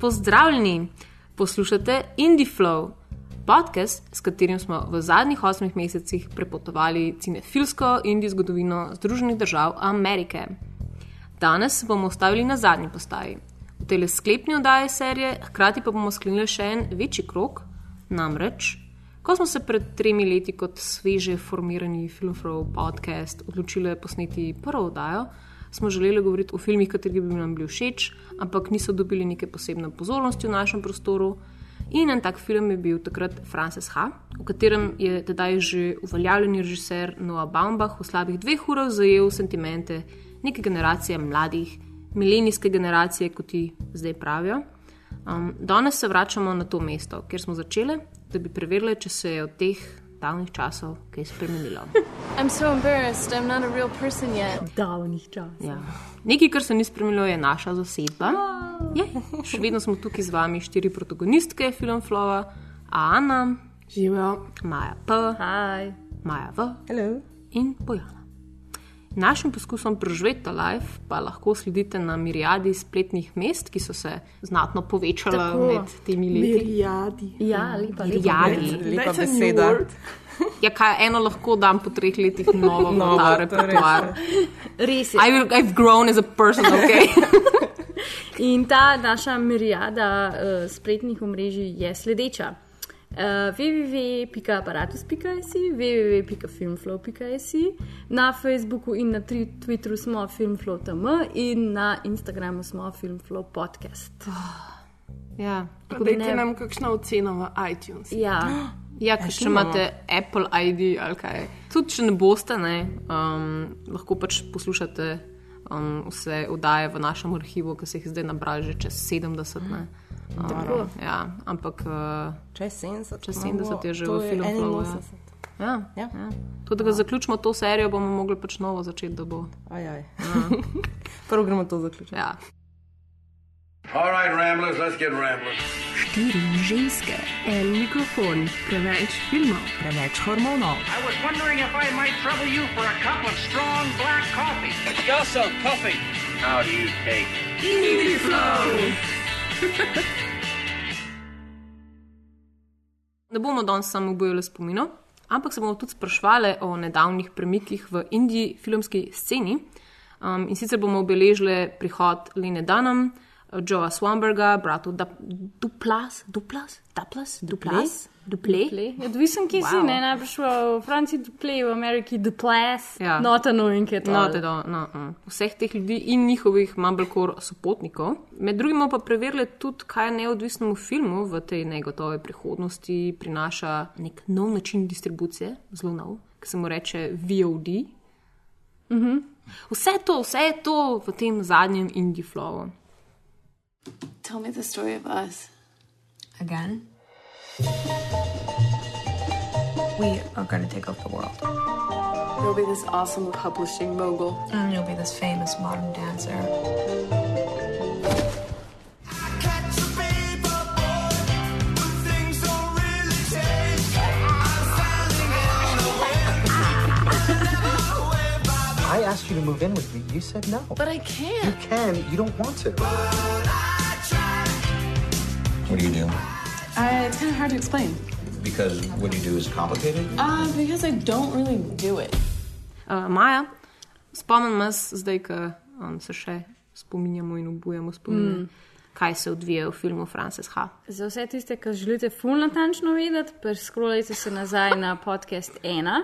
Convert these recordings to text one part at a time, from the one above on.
Pozdravljeni, poslušate Indie Flow, podcast, s katerim smo v zadnjih osmih mesecih prepotovali cinefilsko in zgodovino Združenih držav Amerike. Danes bomo ostavili na zadnji postaji. V tej sklepni oddaji serije, hkrati pa bomo sklenili še en večji krok, namreč. Ko smo se pred tremi leti kot sveže formirani Filmflow podcast odločili posneti prvo oddajo, smo želeli govoriti o filmih, kateri bi nam bili všeč, ampak niso dobili neke posebne pozornosti v našem prostoru. In en tak film je bil takrat Frances H., v katerem je tedaj že uveljavljeni režiser Noah Baumbach v slabih dveh urah zajel sentimente neke generacije mladih, milenijske generacije, kot ti zdaj pravijo. Um, danes se vračamo na to mesto, kjer smo začeli, da bi preverili, če se je od teh davnih časov kaj spremenilo. Davnih časov. Ja. Nekaj, kar se ni spremenilo, je naša zasedba. Je. Še vedno smo tukaj z vami, štiri protagonistke filmflova, Ana, Živijo. Maja P, Hi. Maja V Hello. in Bojana. Našim poskusom preživeti ta life pa lahko sledite na mirijadi spletnih mest, ki so se znatno povečala Tako. med temi leti. Mirijadi. Ja, lepa, lepa. Mirijadi. Lepa That's a new beseda. Ja, kaj eno lahko dam po treh letih novo, Novo, ta repertoar. Res je. I will, I've grown as a person, ok? In ta naša mirijada uh, spletnih omrežij je sledeča. Uh, www.aparatus.js, www.filmflow.js, na Facebooku in na tri, Twitteru smo filmflow.tm in na Instagramu smo filmflow podcast. ja. Pa Tako da dajte ne- nam kakšno oceno v iTunes. Ja, Ja, ker če imate Apple ID ali kaj. Tudi če ne boste, ne, um, lahko pač poslušate um, vse oddaje v našem arhivu, ki se jih zdaj nabrali že čez 70. Ne. Tako. Um, ja, ampak uh, Čez 70. Čez no, 70 je že v Filmflowu, ja. 81. ja, Ja. ja. To, da zaključimo to serijo, bomo mogli pač novo začeti, bo. Ajaj. Prvo gremo to zaključiti. Ja. All right, Ramblers, let's get rambling. Štiri ženske, en mikrofon, preveč filmov. Preveč hormonov. I was wondering if I might trouble you for a cup of strong black coffee. Also, coffee. How do you take? Ne bomo danes samo obojili spominov, ampak se bomo tudi sprašvali o nedavnih premikih v indijski filmski sceni. Um, in sicer bomo obeležili prihod Lene Dunham, Joea Swamberga, bratu Da- Duplas, Duplas, Duplas, Duplas, Duple. Ja, Odvisen, si, Wow. ne, najbrž v Franciji duple, v Ameriki duplas, Ja. not annoying at No, all. teda, no, no. Vseh teh ljudi in njihovih Mumblecore sopotnikov. Med drugim pa preverili tudi, kaj neodvisnemu filmu v tej negotove prihodnosti prinaša nek nov način distribucije, zelo nov, ki se mu reče VOD. Mm -hmm. Vse to, vse je to v tem zadnjem indie flowu. Tell me the story of us. Again? We are going to take over the world. You'll be this awesome publishing mogul. And you'll be this famous modern dancer. I asked you to move in with me. You said no. But I can't. You can. You don't want to. What do you do? I, it's kind of hard to explain. Because what you do is complicated? Uh, because I don't really do it. Uh, Maja, spomnim nas zdaj, ko um, se še spominjamo in obujamo spomin, mm. kaj se odvija v filmu Frances H. Za vse tiste, ki želite ful natančno vedeti, preskrolajte se nazaj na podcast 1.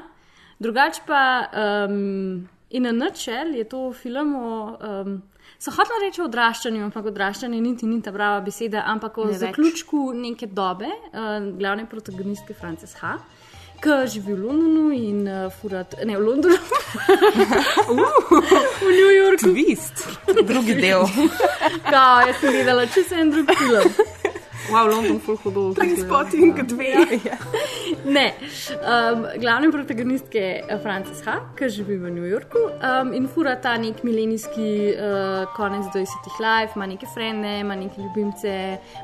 Drugače pa, um, in a nutshell je to film o. Um, so hotela reči o odraščanju, ampak odraščanje niti ni ta prava beseda, ampak o Ne ne več. zaključku neke dobe, uh, glavne protagonistke Frances H. Ki živi v Londonu in uh, furat, ne v Londonu, v New Yorku. Twist. Drugi del. Kao, jaz sem gledala čez en drug film. Wow, London, full hudo. Spotting dve. Ne, um, glavne protagonistke je Frances H., ki živi v New Yorku um, in fura ta nek milenijski uh, konec 20-ih life, ima neke frende, ima neke ljubimce,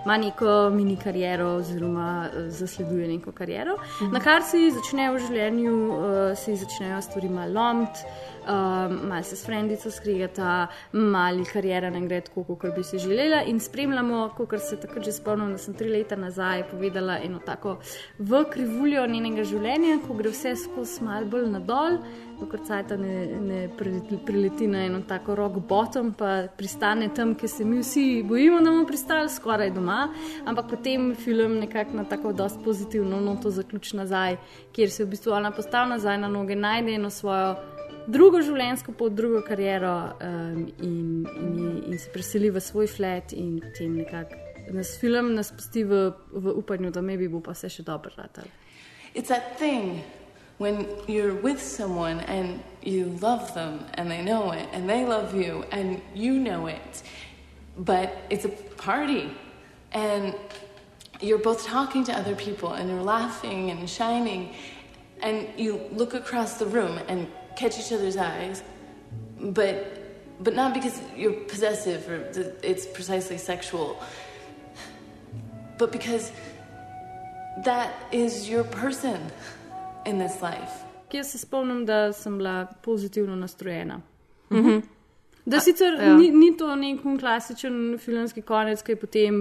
ima neko mini kariero, oziroma uh, zasleduje neko kariero. Mhm. Na kar si začne v življenju, uh, se ji začnejo stvari malo lomiti. Um, malo se s frendico skrigata, mali karijera ne gre tako, kot bi si želela. In spremljamo, kot se takrat že spomnim, da sem tri leta nazaj povedala eno tako v krivuljo njenega življenja, ko gre vse skozi mal bolj nadol. Kot cajta ne, ne prileti, na eno tako rock bottom, pa pristane tam, kjer se mi vsi bojimo, da bomo pristali, skoraj doma. Ampak potem film nekako na tako dosti pozitivno noto zaključi nazaj, kjer se v bistvu ona postavi nazaj na noge, najde eno svojo drugo življenjsko pot, drugo kariero um, in, in, in se preseli v svoj flat in potem nekako nas film nas pusti v, v upanju, da me bi bo pa vse še dobro ratal. It's that thing when you're with someone and you love them and they know it and they love you and you know it, but it's a party and you're both talking to other people and you're laughing and shining and you look across the room and catch each other's eyes, but but not because you're possessive or th- it's precisely sexual, but because that is your person in this life. Jaz se spomnim, da sem bila pozitivno nastrojena. Mhm. Da sicer ja. ni, ni to nek klasičen filmski konec, ki je potem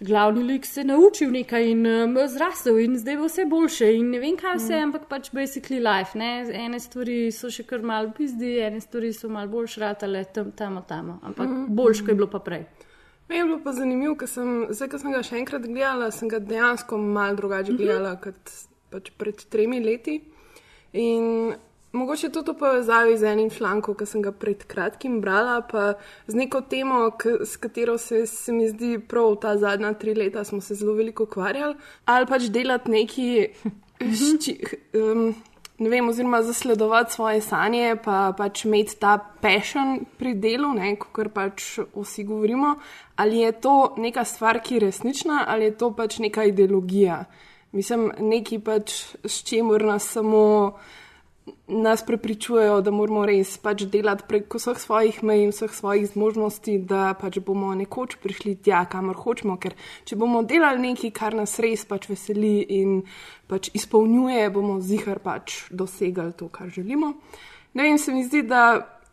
glavni lik se naučil nekaj in um, zrastel in zdaj bo vse boljše in ne vem kaj vse, Mhm. ampak pač basically life. Ne? Ene stvari so še kar malo pizdi, ene stvari so malo bolj šratale tam, tam, tam, ampak Mhm. boljš, kot je bilo pa prej. Meni je bilo pa zanimivo, ker sem, zdaj, ko sem ga še enkrat gledala, sem ga dejansko malo drugače Mhm. gledala kot pač pred tremi leti. In mogoče tudi v povezavi z enim člankom, ki sem ga pred kratkim brala, pa z neko temo, k, s katero se, se mi zdi prav ta zadnja tri leta smo se zelo veliko ukvarjali, ali pač delati neki. šči, um, Ne vem, oziroma zasledovati svoje sanje, pa pač imeti ta passion pri delu, kot pač vsi govorimo, ali je to neka stvar, ki je resnična, ali je to pač neka ideologija. Mislim, neki pač s čimer nas samo nas prepričujejo, da moramo res pač delati prek vseh svojih mej in vseh svojih zmožnosti, da pač bomo nekoč prišli tja, kamor hočemo. Ker če bomo delali nekaj, kar nas res pač veseli in pač izpolnjuje, bomo zihar pač dosegli to, kar želimo. Ne vem, se mi zdi, da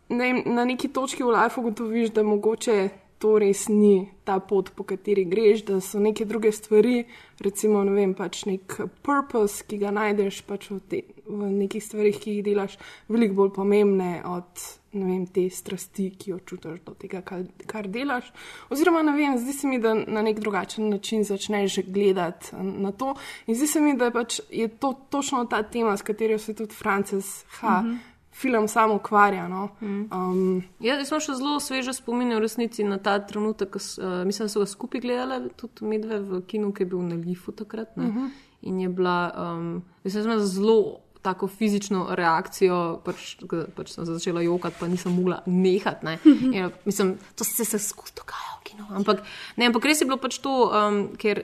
ne vem, na neki točki v lifeu ugotoviš, da mogoče to res ni ta pot, po kateri greš, da so neke druge stvari, recimo, ne vem, pač nek purpose, ki ga najdeš pač v, te, v nekih stvarih, ki jih delaš, veliko bolj pomembne od vem, te strasti, ki jo čutiš do tega, kar, kar delaš. Oziroma, ne vem, zdi se mi, da na nek drugačen način začneš gledati na to. In zdi se mi, da pač je to točno ta tema, s katero se tudi Frances H. Mm -hmm. Film samo ukvarja. No? Um, Ja, jaz sem še zelo sveže spominjal v resnici na ta trenutek, uh, mislim, da so ga skupaj gledali, tudi medve v kinu, ki je bil na Lifu takrat. Uh Mhm. -huh. In je bila, um, mislim, da zelo tako fizično reakcijo, pač, pač sem začela jokati, pa nisem mogla nehati. ne. In, mislim, to se se skozi dogaja v kinu. Ampak, ne, ampak res je bilo pač to, um, ker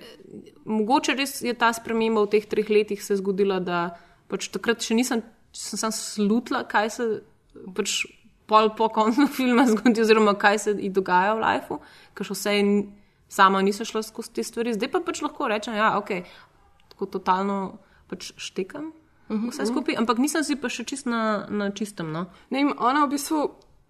mogoče res je ta sprememba v teh treh letih se zgodila, da pač takrat še nisem, sem sam slutila, kaj se pač pol po koncu filma zgodi, oziroma kaj se ji dogaja v lifeu, ker še vse in sama nisem šla skozi te stvari. Zdaj pa pač lahko rečem, da ja, okay, tako totalno pač štekam. Vse skupaj, ampak nisem si pa še čist na, na čistem. No? Ne ona v bistvu,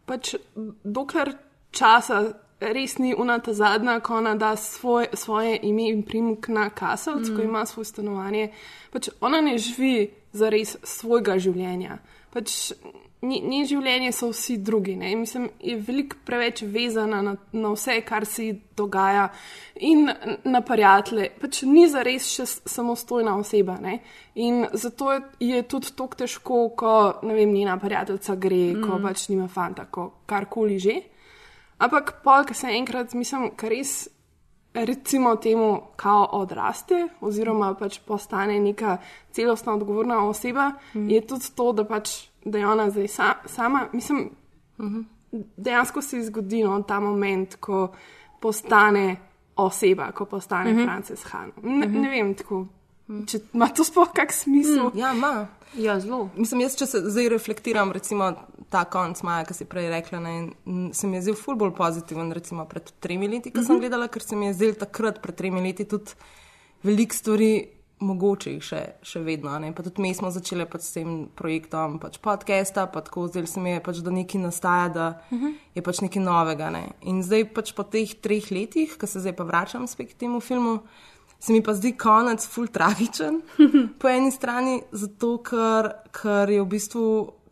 pač, dokler časa res ni unata zadnja, ko ona da svoj, svoje ime in primek na kaselc, mm. ko ima svoje stanovanje. Pač ona ne živi za res svojega življenja. Pač, Njeno življenje so vsi drugi. Ne? Mislim, je veliko preveč vezana na, na vse, kar se ji dogaja, in na prijatelje. Pač ni za res še samostojna oseba. Ne? In zato je, je tudi tako težko, ko vem, njena prijateljica gre, mm. ko pač nima fanta, ko karkoli že. Ampak pol, ki se enkrat, mislim, kar res. Recimo temu, kao odraste, oziroma pač postane neka celostna odgovorna oseba, mm. je tudi to, da, pač, da je ona zdaj sa, sama. Mislim, mm -hmm. dejansko se zgodi no, ta moment, ko postane oseba, ko postane mm -hmm. Frances Han. Ne, mm -hmm. ne vem, tako, če ima to sploh kak smisel. Mm. Ja, ima. Ja, zelo. Mislim, jaz, če se zdaj reflektiram, recimo ta konc maja, ki si prej rekla, ne, se mi je zdel ful bolj pozitiven, recimo pred tremi leti, ko mm -hmm. sem gledala, ker se mi je zdel takrat, pred tremi leti, tudi veliko stvari mogoče jih še, še vedno. Ne? Pa tudi mi smo začeli pač s tem projektom pač podcasta, pa tako zdaj se mi je pač, da nekaj nastaja, da uh -huh. je pač nekaj novega. Ne? In zdaj pač po teh treh letih, ko se zdaj pa vračam spet k temu filmu. Se mi pa zdi konec ful tragičen po eni strani, zato ker, ker je v bistvu,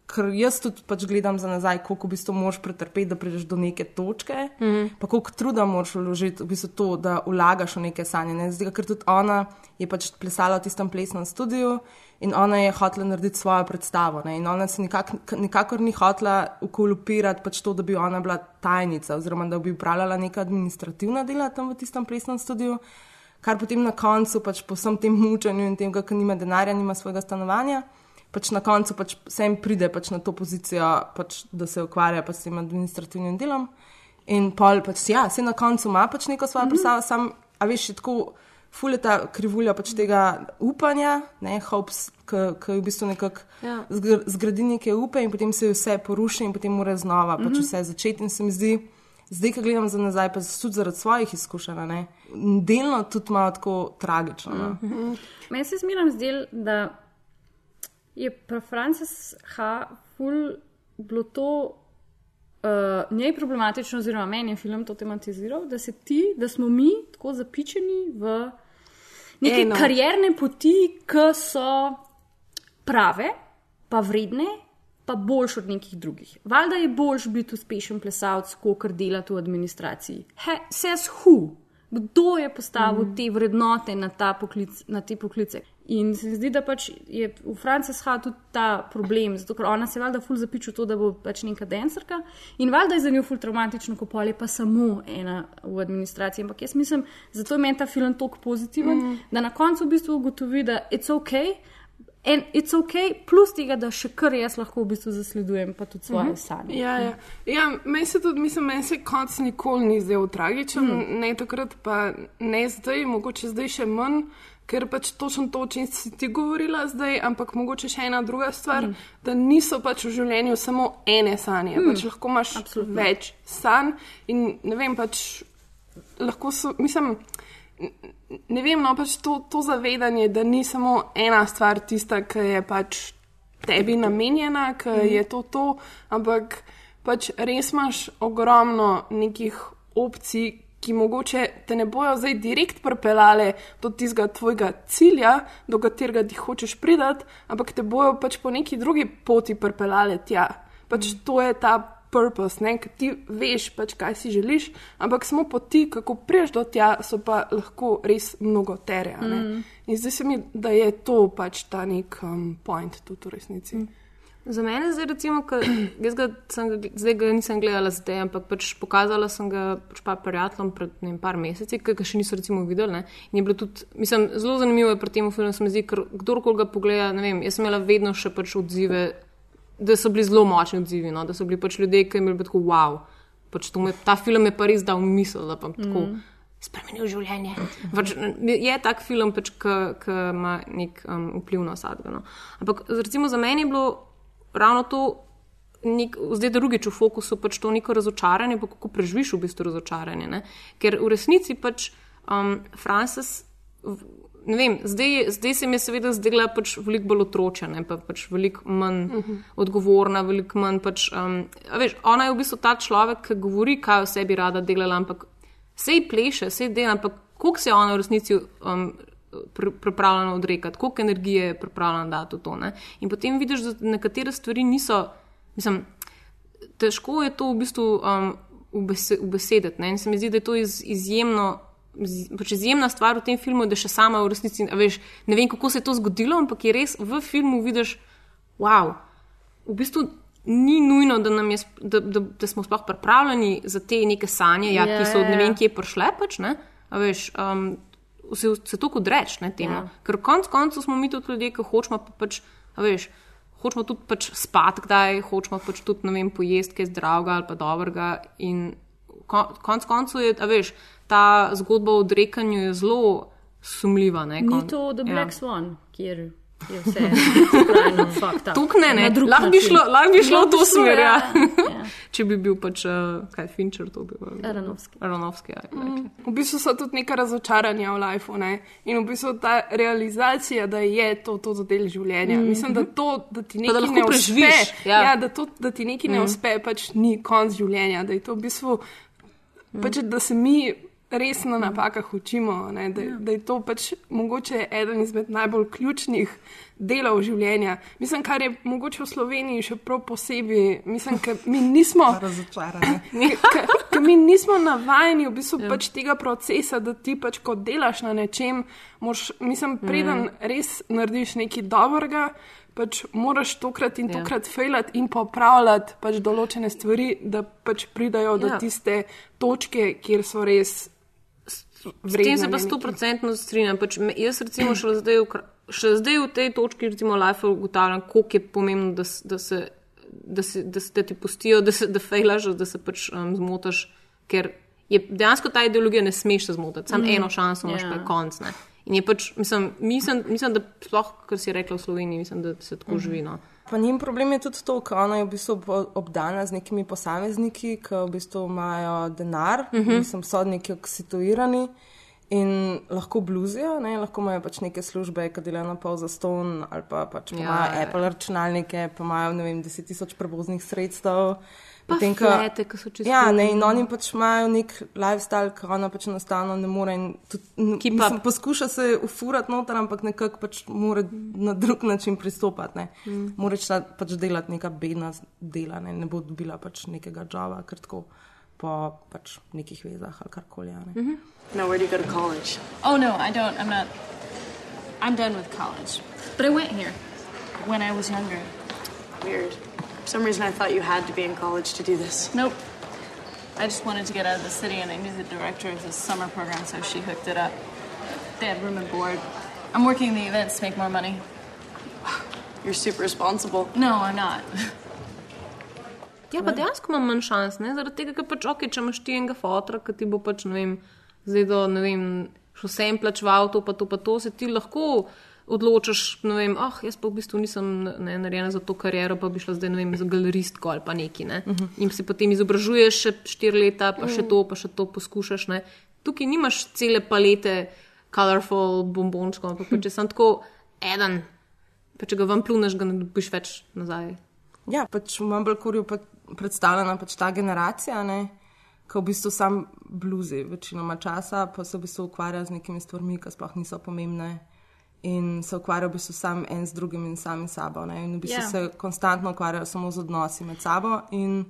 ker jaz tudi pač gledam za nazaj, koliko v bistvu moraš pretrpeti, da prideš do neke točke, mm pa koliko truda moraš vložiti v bistvu to, da vlagaš v neke sanje. Ne? Zdaj, ker tudi ona je pač plesala v tistem plesnem studiu in ona je hotela narediti svojo predstavo. Ne? In ona se nikak, nikakor ni hotela ukolupirati pač to, da bi ona bila tajnica oziroma da bi upravljala neka administrativna dela tam v tistem plesnem studiu kar potem na koncu, pač po vsem tem mučenju in tem, kako nima denarja, nima svojega stanovanja, pač na koncu pač vsem pride pač na to pozicijo, pač, da se ukvarja pač s tem administrativnim delom. In pol pač ja, se na koncu ima pač neko svojo mm -hmm. predstavo, sam, a veš, je tako fuleta krivulja pač tega upanja, ne, hopes, ki v bistvu nekako Ja. zgr zgradi neke upe in potem se vse poruši in potem mora znova pač vse začeti in se mi zdi. Zdaj, ko gledam za nazaj, pa tudi zaradi svojih izkušenj, ne, delno tudi malo tako tragično. No? Meni se zmeraj zdel, da je pri Frances H. ful bilo to uh, njej problematično, oziroma meni je film to tematiziral, da se ti, da smo mi tako zapičeni v neke Eno. Karierne poti, ki so prave, pa vredne. Pa boljš od nekih drugih. Valjda je boljš biti uspešen plesalec, kot delati v administraciji. He, says who? Kdo je postavil mm. te vrednote na, poklic, na te poklice? In se mi zdi, da pač je v Franciji shajal tudi ta problem, zato ker ona se valjda ful zapiče v to, da bo pač neka dancerka in valjda je za njo ful traumatično, ko pol je pa samo ena v administraciji. Ampak jaz mislim, zato je meni ta film tako pozitiven, mm. da na koncu v bistvu ugotovi, da it's ok. In it's ok, plus tega, da še kar jaz lahko v bistvu zasledujem, pa tudi svoje uh -huh. sanje. Ja, ja. ja meni se tudi, mislim, meni se konc nikoli ni zdel tragičen, mm. ne takrat, pa ne zdaj, mogoče zdaj še manj, ker pač točno to, o čem si ti govorila zdaj, ampak mogoče še ena druga stvar, mm. da niso pač v življenju samo ene sanje, mm. pač lahko imaš Absolutno. več sanj in ne vem, pač lahko so, mislim. Ne vem, no pač to, to zavedanje, da ni samo ena stvar tista, ki je pač tebi namenjena, ki mm. je to to, ampak pač res imaš ogromno nekih opcij, ki mogoče te ne bojo zdaj direkt pripeljale do tistega tvojega cilja, do katerega ti hočeš pridati, ampak te bojo pač po neki drugi poti pripeljale tja. Pač mm. to je ta purpose, ne, ker ti veš, pač, kaj si želiš, ampak samo poti, kako priješ do tja, so pa lahko res mnogo tere. Mm. In zdaj se mi, da je to pač ta nek um, point tudi v resnici. Mm. Za mene zdaj, recimo, ka, jaz ga, sem, zdaj ga nisem gledala zdaj, ampak pač pokazala sem ga pač pa prijateljem pred ne par meseci, ki ga še niso recimo videli. Ne? In je bilo tudi, mislim, zelo zanimivo je pri tem filmu, se mi zdi, ker kdorkoli ga pogleda, ne vem, jaz sem imela vedno še pač odzive, da so bili zelo močni odzivi, no? da so bili pač ljudje, ki jim je bilo tako wow. Pač me, ta film je pa res dal misel, da pa tako. Mm. Spremenil življenje. Pač, je tak film, pač, ki ima nek um, vpliv na vsakega. No. Ampak recimo za mene je bilo ravno to, nek, zdaj drugič v fokusu, pač to neko razočaranje, pa kako preživiš v bistvu razočaranje. Ne? Ker v resnici pač um, Frances. Ne vem, zdaj, zdaj se mi je seveda zdela pač veliko bolj otročena, pa pač veliko manj uh -huh. odgovorna, veliko manj pač. Um, veš, ona je v bistvu ta človek, ki govori, kaj o sebi rada delala, ampak sej pleše, sej dela, ampak koliko se je ona v resnici um, pr pripravljena odrekati, koliko energije je pripravljena dati v to. Ne? In potem vidiš, da nekatere stvari niso, mislim, težko je to v bistvu um, ubese- ubesediti. In se mi zdi, da je to iz, izjemno. Pač izjemna stvar v tem filmu, da še sama v resnici veš, ne vem, kako se je to zgodilo, ampak je res v filmu vidiš, wow, v bistvu ni nujno, da, je, da, da, da smo sploh pripravljeni za te neke sanje, ja, Ja, ki so od ne ja. vem kje prišle. Pač, ne, a veš, um, se, se to odreč ne, temu. Ja. Ja. Ker konec koncev smo mi tudi ljudje, ki hočemo pa pač, veš. Hočemo tudi pač spati, kdaj hočemo pač tudi ne vem, pojesti kaj zdravega ali pa dobrega. In kon, konc koncev je, veš, ta zgodba o odrekanju je zelo sumljiva. Ne, Ni to The ja. Black ja. Swan, kjer je vse up. Tukaj ne, Lahko bi šlo, lahko bi šlo v to smer. Ja. ja. če bi bil pač, uh, kaj Fincher, to bi bil. Aronovski. Aronovski, ja. Mm. V bistvu so tudi neka razočaranja v lifeu ne? in v bistvu ta realizacija, da je to, to del življenja. Mm. Mislim, da to, da ti da nekaj lahko ne uspe, ja. ja, da, to, da ti nekaj mm. ne uspe, pač ni konc življenja. Da je to v bistvu, mm. pač, da se mi res na napakah učimo, ne? da, ja. da je to pač mogoče eden izmed najbolj ključnih delov življenja. Mislim, kar je mogoče v Sloveniji še prav posebej, mislim, ker mi nismo. Razočarani. Ker mi nismo navajeni v bistvu ja. pač tega procesa, da ti pač ko delaš na nečem, moš, mislim, preden mm. res narediš nekaj dobrega, pač moraš tokrat in Ja. tokrat fejlati in popravljati pač določene stvari, da pač pridajo do Ja. tiste točke, kjer so res. S tem se pa vredne sto nekaj. procentno strinjam. Pač me, jaz recimo še zdaj, v, še zdaj v tej točki, recimo, life ugotavljam, koliko je pomembno, da, da se. Da, se, da, se, da ti pustijo, da se da fejlaš, da se pač um, zmotaš, ker je dejansko ta ideologija ne smeš se zmotiti, samo mm. eno šanso imaš, Ja. yeah. pa je konc. Ne? In je pač, mislim, mislim, mislim, da sploh, kar si rekla v Sloveniji, mislim, da se tako mm. živi. No. Pa njim problem je tudi to, ker ona je v bistvu obdana z nekimi posamezniki, ki v bistvu imajo denar, uh -huh. mislim, so neki situirani in lahko bluzijo, ne? lahko imajo pač neke službe, ki delajo na pol za ston ali pa pač pa Ja, imajo ja. Apple računalnike, pa imajo ne vem, 10 tisoč prevoznih sredstev. Pa ko- flete, ki so čisto. Ja, ne, in oni pač imajo nek lifestyle, ki ona pač enostavno ne more. in Tudi, n- Keep mislim, poskuša se ufurati noter, ampak nekako pač mora na drug način pristopati. Ne. Mm. Moraš pač delati neka bedna dela, ne, ne bo dobila pač nekega joba, ker tako po pač nekih vezah ali karkoli. a Ne. Mm -hmm. Now, where do you go to college? Oh no, I don't. I'm not. I'm done with college. But I went here when I was younger. Weird. For some reason, I thought you had to be in college to do this. Nope. I just wanted to get out of the city, and I knew the director of this summer program, so she hooked it up. They had room and board. I'm working the events to make more money. You're super responsible. No, I'm not. Ja, pa dejansko imam manj šans, ne? zaradi tega, ker pač ok, če imaš ti enega fotra, ki ti bo pač, ne vem, zdaj do, ne vem, šel sem plačeval to, pa to, pa to, se ti lahko odločiš, ne vem, ah, jaz pa v bistvu nisem ne, narejena za to kariero, pa bi šla zdaj, ne vem, za galeristko ali pa neki, ne. Uh -huh. In se potem izobražuješ še štiri leta, pa še to, pa še to poskušaš, ne. Tukaj nimaš cele palete colorful bombončkov, ampak pač če sem tako eden, pa če ga vam pluneš, ga ne dobiš več nazaj. Ja, pač v Mumblecore je pa predstavljena pač ta generacija, ne, ki v bistvu sam bluzi večinoma časa, pa se v bistvu ukvarja z nekimi stvarmi, ki sploh niso pomembne. In se ukvarjajo v bistvu sam en z drugim in sami sabo. Ne? In v bistvu Ja. yeah. se konstantno ukvarjajo samo z odnosi med sabo. In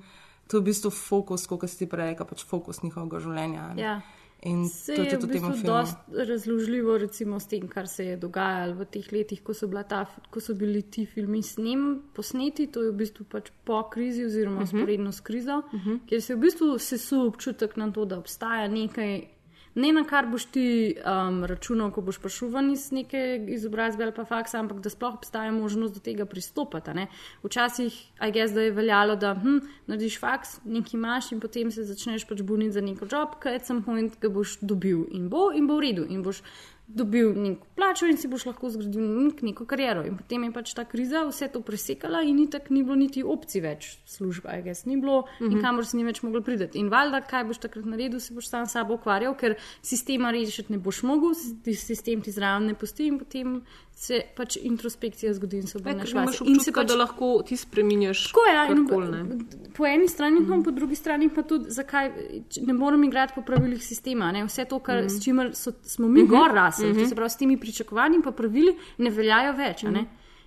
to je v bistvu fokus, kot si ti prej rekel, pač fokus njihovega življenja. ne. Ja. In Se to je je tudi v bistvu dosti razložljivo recimo, s tem, kar se je dogajalo v teh letih, ko so, ta, ko so bili ti filmi snem, posneti. To je v bistvu pač po krizi oziroma uh -huh. sporedno s krizo, uh -huh. kjer se je v bistvu sesul občutek na to, da obstaja nekaj. Ne na kar boš ti um, računal, ko boš prišel ven iz neke izobrazbe ali pa faksa, ampak da sploh obstaja možnost do tega pristopati. ne. Včasih, aj gess, da je veljalo, da hm, narediš faks, nekaj imaš in potem se začneš pač buniti za neko job, ki at some point ga boš dobil in bo in bo v redu. In boš dobil neko plačo in si boš lahko zgradil nek, neko kariero. In potem je pač ta kriza vse to presekala in ni tako ni bilo niti opcij več služba, aj gess, ni bilo mm -hmm. in kamor si ni več mogel priti. In valjda, kaj boš takrat naredil, se boš sam sabo ukvarjal, ker sistema rešiti ne boš mogel, sistem ti zraven ne pusti in potem se pač introspekcija zgodi in se Ja, imaš vase. In se pač da lahko ti spremeniš. Tako je, in karkoli, ne. po eni strani, mm. po drugi strani pa tudi, zakaj ne morem igrati po pravilih sistema. Ne? Vse to, kar, mm. s čimer so, smo mi mm -hmm. gor rasli, mm -hmm. se pravi, s temi pričakovanji in pravili ne veljajo več. a ne.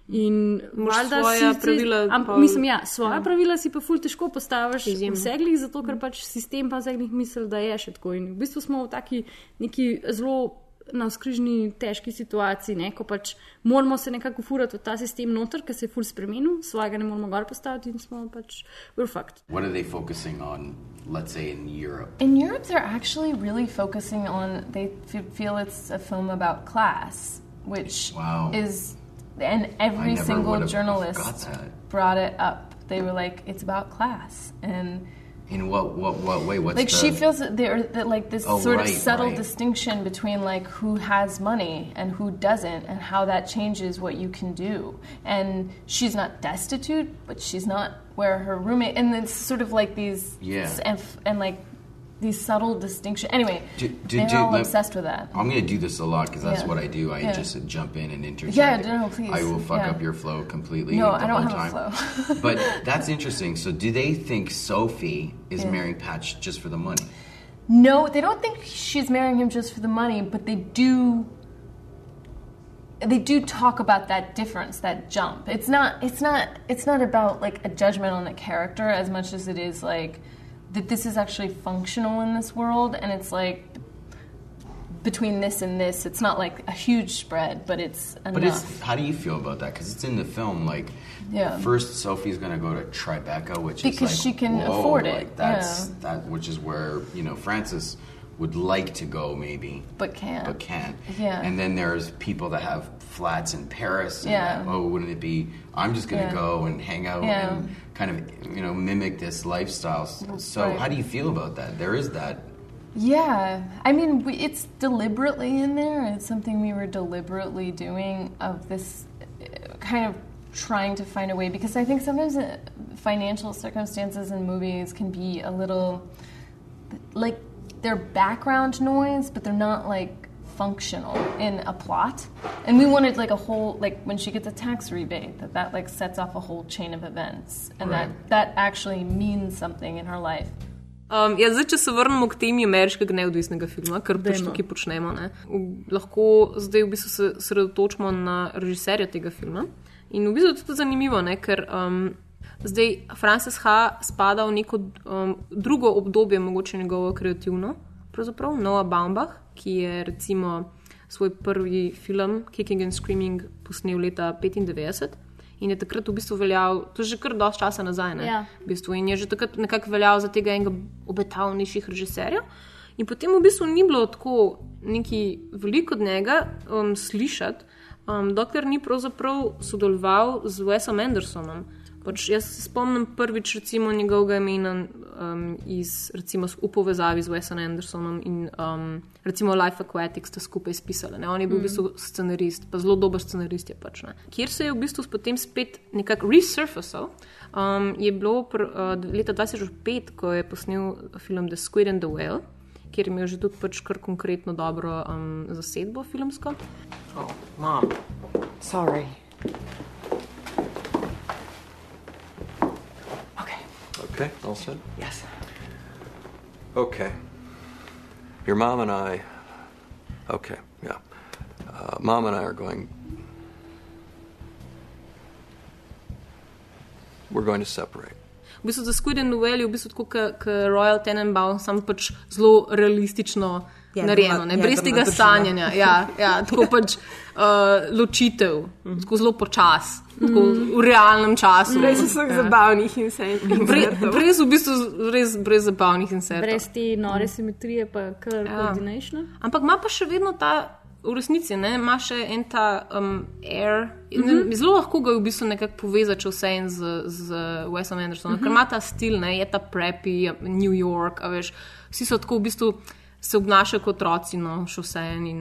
In Moraš valjda si- pravila Am, pa- mislim, ja, svoja ja. pravila si pa ful težko postaviš Izjemno. v seglih, zato ker pač sistem pa v seglih misli, da je še tako. In v bistvu smo v taki neki zelo na skrižni težki situaciji, ne? ko pač moramo se nekako furati v ta sistem noter, ker se je ful spremenil, svojega ne moramo gor postaviti in smo pač vrfakt. What are they focusing on, let's say, in Europe? In Europe, they're actually really focusing on, they feel it's a film about class, which Wow. is, and every single journalist brought it up. They were like, it's about class. And In what what what way? What's like the, she feels that there that like this Oh, sort of subtle right. distinction between like who has money and who doesn't and how that changes what you can do and she's not destitute but she's not where her roommate, and it's sort of like these, Yeah. and, and like these subtle distinction. Anyway, Do- do- they're do- all obsessed with that. I'm gonna do this a lot because that's Yeah. what I do. I Yeah. just jump in and interject. Yeah, no, please. I will fuck Yeah. up your flow completely. No, the I don't have a time. flow. but that's interesting. So, do they think Sophie is marrying Patch just for the money? No, they don't think she's marrying him just for the money, but they do. They do talk about that difference, that jump. It's not. It's not. It's not about like a judgment on the character as much as it is like that. This is actually functional in this world, and it's like between this and this, it's not like a huge spread, but it's enough. But it's how do you feel about that? Because it's in the film. Like, Yeah. first Sophie's gonna go to Tribeca, which is Because like, she can whoa, afford it, Like that's yeah. that, which is where you know Francis would like to go maybe, but can't. but can't. Yeah. And then there's people that have flats in Paris. And Yeah. that, oh, wouldn't it be? I'm just gonna Yeah. go and hang out Yeah. and kind of you know mimic this lifestyle. So Right. how do you feel about that? There is that. Yeah, I mean, we, it's deliberately in there. It's something we were deliberately doing of this uh, kind of trying to find a way because I think sometimes uh, financial circumstances in movies can be a little like they're background noise, but they're not like functional in a plot. And we wanted like a whole like when she gets a tax rebate that that like sets off a whole chain of events and Right. that that actually means something in her life. Um, ja, zdaj, če se vrnemo k temi ameriškega neodvisnega filma, kar pač Dajmo. tukaj počnemo, ne, lahko zdaj v bistvu se sredotočimo na režiserja tega filma. In v bistvu je to tudi zanimivo, ne, ker um, zdaj Frances H. spada v neko um, drugo obdobje, mogoče njegovo kreativno, pravzaprav Noah Baumbach, ki je recimo svoj prvi film Kicking and Screaming posnel leta 1995. In je takrat v bistvu veljal, to je že kar dosti časa nazaj, ne? Ja. v bistvu, in je že takrat nekako veljal za tega enega obetavnejših režiserjev. In potem v bistvu ni bilo tako neki veliko od njega um, slišati, um, dokler ni pravzaprav sodeloval z Wesom Andersonom. Pač jaz se spomnim prvič recimo njegovega imena um, iz, recimo, v povezavi z Wesom Andersonom in um, recimo Life Aquatic sta skupaj spisali. Ne? On je bil v bistvu scenarist, pa zelo dober scenarist je pač. Ne? Kjer se je v bistvu potem spet nekako resurfacal, um, je bilo pr, uh, leta 2005, ko je posnel film The Squid and the Whale, kjer je imel že tudi pač kar konkretno dobro um, zasedbo filmsko. Oh, Mom. Sorry. Okay, all set? Yes. Okay. Your mom and I. Okay, yeah. Uh, mom and I are going. We're going to separate. V bistvu za Squid and the Whale je v bistvu tako kot Royal Tenenbaum, samo pač zelo realistično Ja, narejeno, ne, ja, brez tega dramaturško. sanjanja. Ja, ja, tako pač uh, ločitev, tako zelo počas, tako v realnem času. Brez vseh Ja. zabavnih in vse. Bre, brez, v bistvu, res brez zabavnih insertov. Brez te nore simetrije, pa kar Ja. koordinacijo. Ampak ima pa še vedno ta, v resnici, ne, ima še en ta um, air. Mm Mhm. -hmm. Zelo lahko ga v bistvu nekako povežeš vse in z, z Wesom Andersonom, mm -hmm. ker ima ta stil, ne, je ta preppy, New York, a veš, vsi so tako v bistvu se obnašajo kot otroci, no, še vse en. In,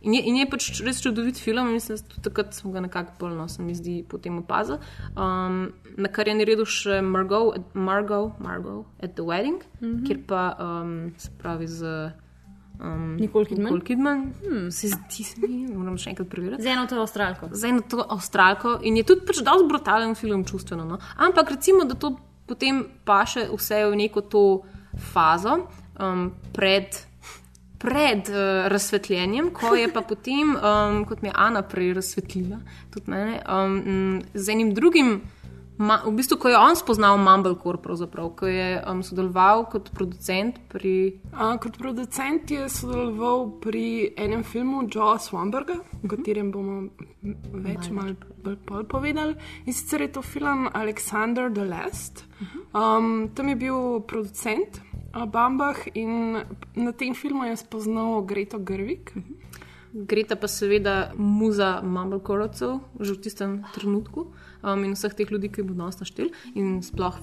in, je, in je pač res čudovit film, mislim, da tudi takrat smo ga nekako polno, se mi zdi, potem opazili. Um, na kar je naredil še Margot, Margot, Margot at the Wedding, mm. -hmm. kjer pa um, se pravi z. Um, Nicole Kidman? Nicole Kidman. Hmm. Se zdi se mi, moram še enkrat preveriti. Z eno to avstralko. Z eno to avstralko in je tudi pač dosti brutalen film, čustveno. No? Ampak recimo, da to potem paše vse v neko to fazo um, pred. Pred uh, razsvetljenjem, ko je pa potem, um, kot mi je Ana prej razsvetlila, tudi mene, um, z enim drugim, ma, v bistvu, ko je on spoznal Mumblecore, pravzaprav, ko je um, sodeloval kot producent pri. A, kot producent je sodeloval pri enem filmu Joea Swamberga, o katerem bomo več malo bolj pol povedali. In sicer je to film Alexander the Last. Um, tam je bil producent Bambah in na tem filmu je spoznal Greto Grvik. Greta pa seveda muza Mumblecoreovcev, že v tistem trenutku um, in vseh teh ljudi, ki bodo nas našteli in sploh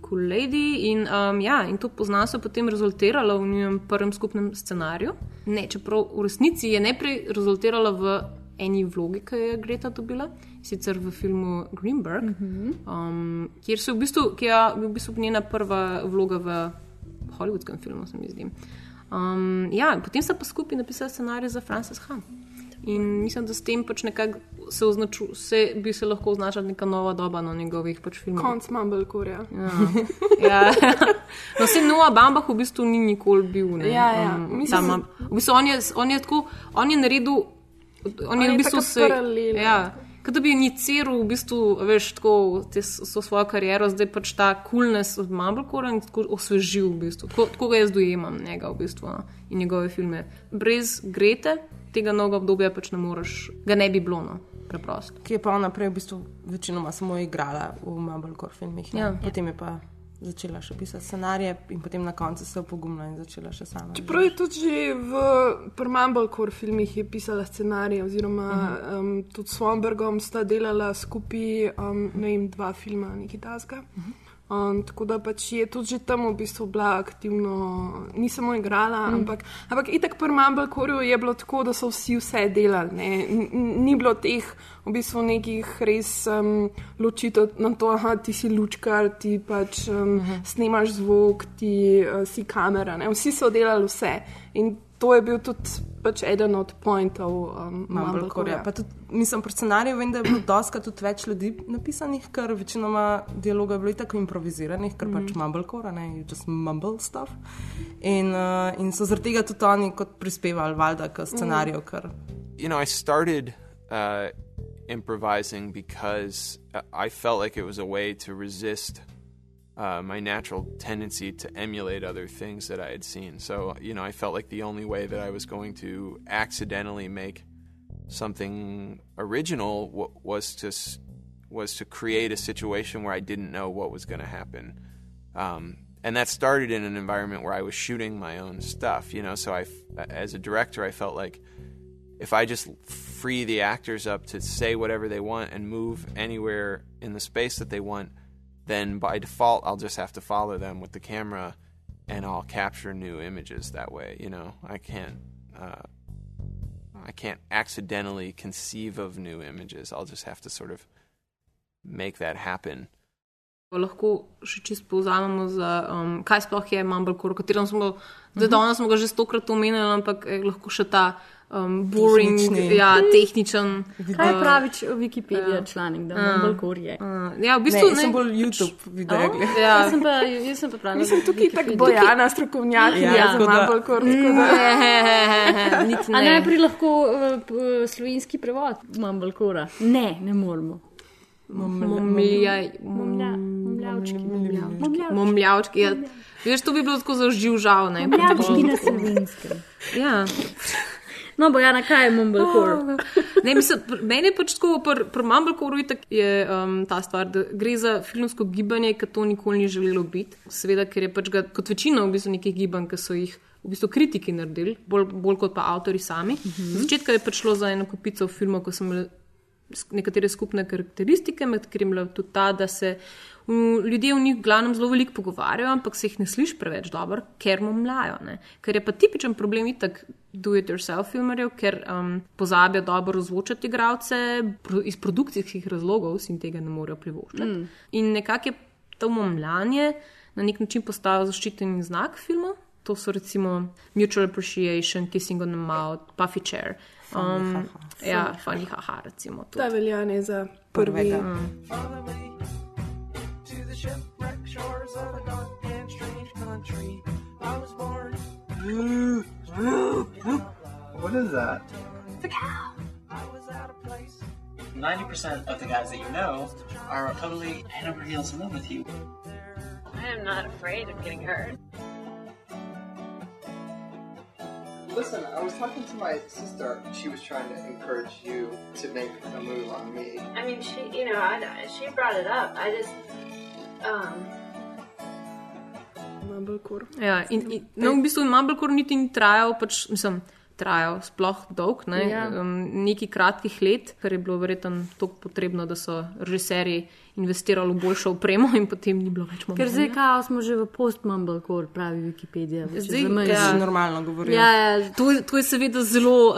cool lady. In, um, ja, in to poznanstvo je potem rezultiralo v njihovem prvem skupnem scenariju. Ne, čeprav v resnici je najprej rezultiralo v eni vlogi, ki jo je Greta dobila, sicer v filmu Greenberg, um, kjer se v bistvu, ki je v bistvu njena prva vloga v hollywoodskem filmu, se mi zdi. Um, ja, potem sta pa skupaj napisala scenarij za Frances Ha. In mislim, da s tem pač nekako se, označu, se bi se lahko označila neka nova doba na njegovih pač filmih. Konc Mumblecore. Ja. ja. No, se Noah Bambach v bistvu ni nikoli bil. Ne, Ja, ja. um, Mislim, tam, v bistvu on je, on je tako, on je naredil, on, je je v bistvu se. paralela. Ja, Kot da bi iniciral v bistvu, veš, tako te, so svojo kariero, zdaj pač ta coolness od Mumblecora in tako osvežil v bistvu. Tako, tako ga jaz dojemam njega v bistvu no, in njegove filme. Brez Grete tega novega obdobja pač ne moreš, ga ne bi bilo, no, preprosto. Ki je pa ona prej v bistvu večinoma samo igrala v Mumblecore filmih. Ja. Potem je pa začela še pisati scenarije in potem na koncu se opogumila in začela še sama. Čeprav je tudi že v Mumblecore filmih je pisala scenarije, oziroma uh -huh. um, tudi s Swambergom sta delala skupaj um, ne vem, dva filma, nekaj tasga. Uh -huh. Um, tako da pač je tudi že tam v bistvu bila aktivno, ni samo igrala, mm. ampak, ampak itak pri Mumblecoreu je bilo tako, da so vsi vse delali. ne. Ni bilo teh v bistvu nekih res um, ločitev na to, da ti si lučkar, ti pač um, mm -hmm. snemaš zvok, ti uh, si kamera. Ne. Vsi so delali vse. In to je bil tudi pač eden od pointov um, Mumblecore. Mumblecorja. Pa tudi, mislim, pri scenariju vem, da je bilo doska tudi več ljudi napisanih, ker večinoma dialoga je bilo tako improviziranih, ker mm. pač Mumblecore, ne, you just mumble stuff. In, uh, in so zaradi tega tudi oni kot prispevali, valjda, k scenariju, mm. ker you know, I started uh, improvising because uh, I felt like it was a way to resist uh, my natural tendency to emulate other things that I had seen. So, you know, I felt like the only way that I was going to accidentally make something original w- was to s- was to create a situation where I didn't know what was going to happen. Um, and that started in an environment where I was shooting my own stuff, you know. So I, f- as a director, I felt like if I just free the actors up to say whatever they want and move anywhere in the space that they want, then by default I'll just have to follow them with the camera, and I'll capture new images that way. You know, I can't. Uh, I can't accidentally conceive of new images. I'll just have to sort of make that happen. Lahko še čisto povzamemo, za, um, kaj sploh je Mumblecore, o katerem smo, zdaj danes smo ga že stokrat omenili, ampak je lahko še ta um, boring, Tehnični. ja, tehničen. Kaj uh, pravi Wikipedia članek, da Ja. Mumblecore je? Uh, ja, v ne, bistvu jaz sem bolj YouTube videa Oh, gledala. Ja. Jaz sem pa, jaz sem pa pravila. Mislim, tukaj tako bojana strokovnjakinja Ja, ja, za tako da- Mumblecore. tako da- Niti A ne. najprej lahko uh, slovenski prevod Mumblecora? Ne, ne moramo. Momljavčki. Momljavčki. Ja. Veš, to bi bilo tako za živžav. ne, Momljavčki na slovenskem. Ja. No, Bojana, kaj je Mumblecore? Ne, mislim, meni je pač tako, pri pr Mumblecoreu je um, ta stvar, da gre za filmsko gibanje, ki to nikoli ni želelo biti. Seveda, ker je pač ga, kot večina v bistvu nekih gibanj, ki so jih v bistvu kritiki naredili, bolj, bolj kot pa avtori sami. Mm -hmm. Začetka je pač šlo za eno kupico filmov, ko so imeli nekatere skupne karakteristike, med katerimi je bila tudi ta, da se ljudje v njih glavnem zelo veliko pogovarjajo, ampak se jih ne sliši preveč dobro, ker momljajo. Ne? Ker je pa tipičen problem itak do-it-yourself filmarjev, ker um, pozabijo dobro ozvočati igralce, pro, iz produkcijskih razlogov si jim tega ne morejo privoščiti. Mm. In nekako je to momljanje na nek način postalo zaščiteni znak filmov. To so recimo Mutual Appreciation, Kissing on the Mouth, Puffy Chair. Funny Um, haha. ja, Funny haha, recimo. Ta tudi. velja ne za prvi. Prvega. to the shipwreck shores of a dark and strange country. I was born. What is that? The cow. I was out of place. 90% of the guys that you know are totally head over heels in love with you. I am not afraid of getting hurt. Listen, I was talking to my sister. She was trying to encourage you to make a move on me. I mean, she, you know, I, she brought it up. I just, um, Mumblecore. Ja, in, in, no, v bistvu Mumblecore niti ni trajal, pač, mislim, trajal sploh dolg, ne, Ja. um, nekaj kratkih let, ker je bilo verjetno tako potrebno, da so režiserji investirali v boljšo opremo in potem ni bilo več Ker zdaj kao smo že v post-mumblecore, pravi Wikipedija. Zdaj, zamejiš. ja. normalno govorijo. Ja, ja, To, je- to je seveda zelo uh,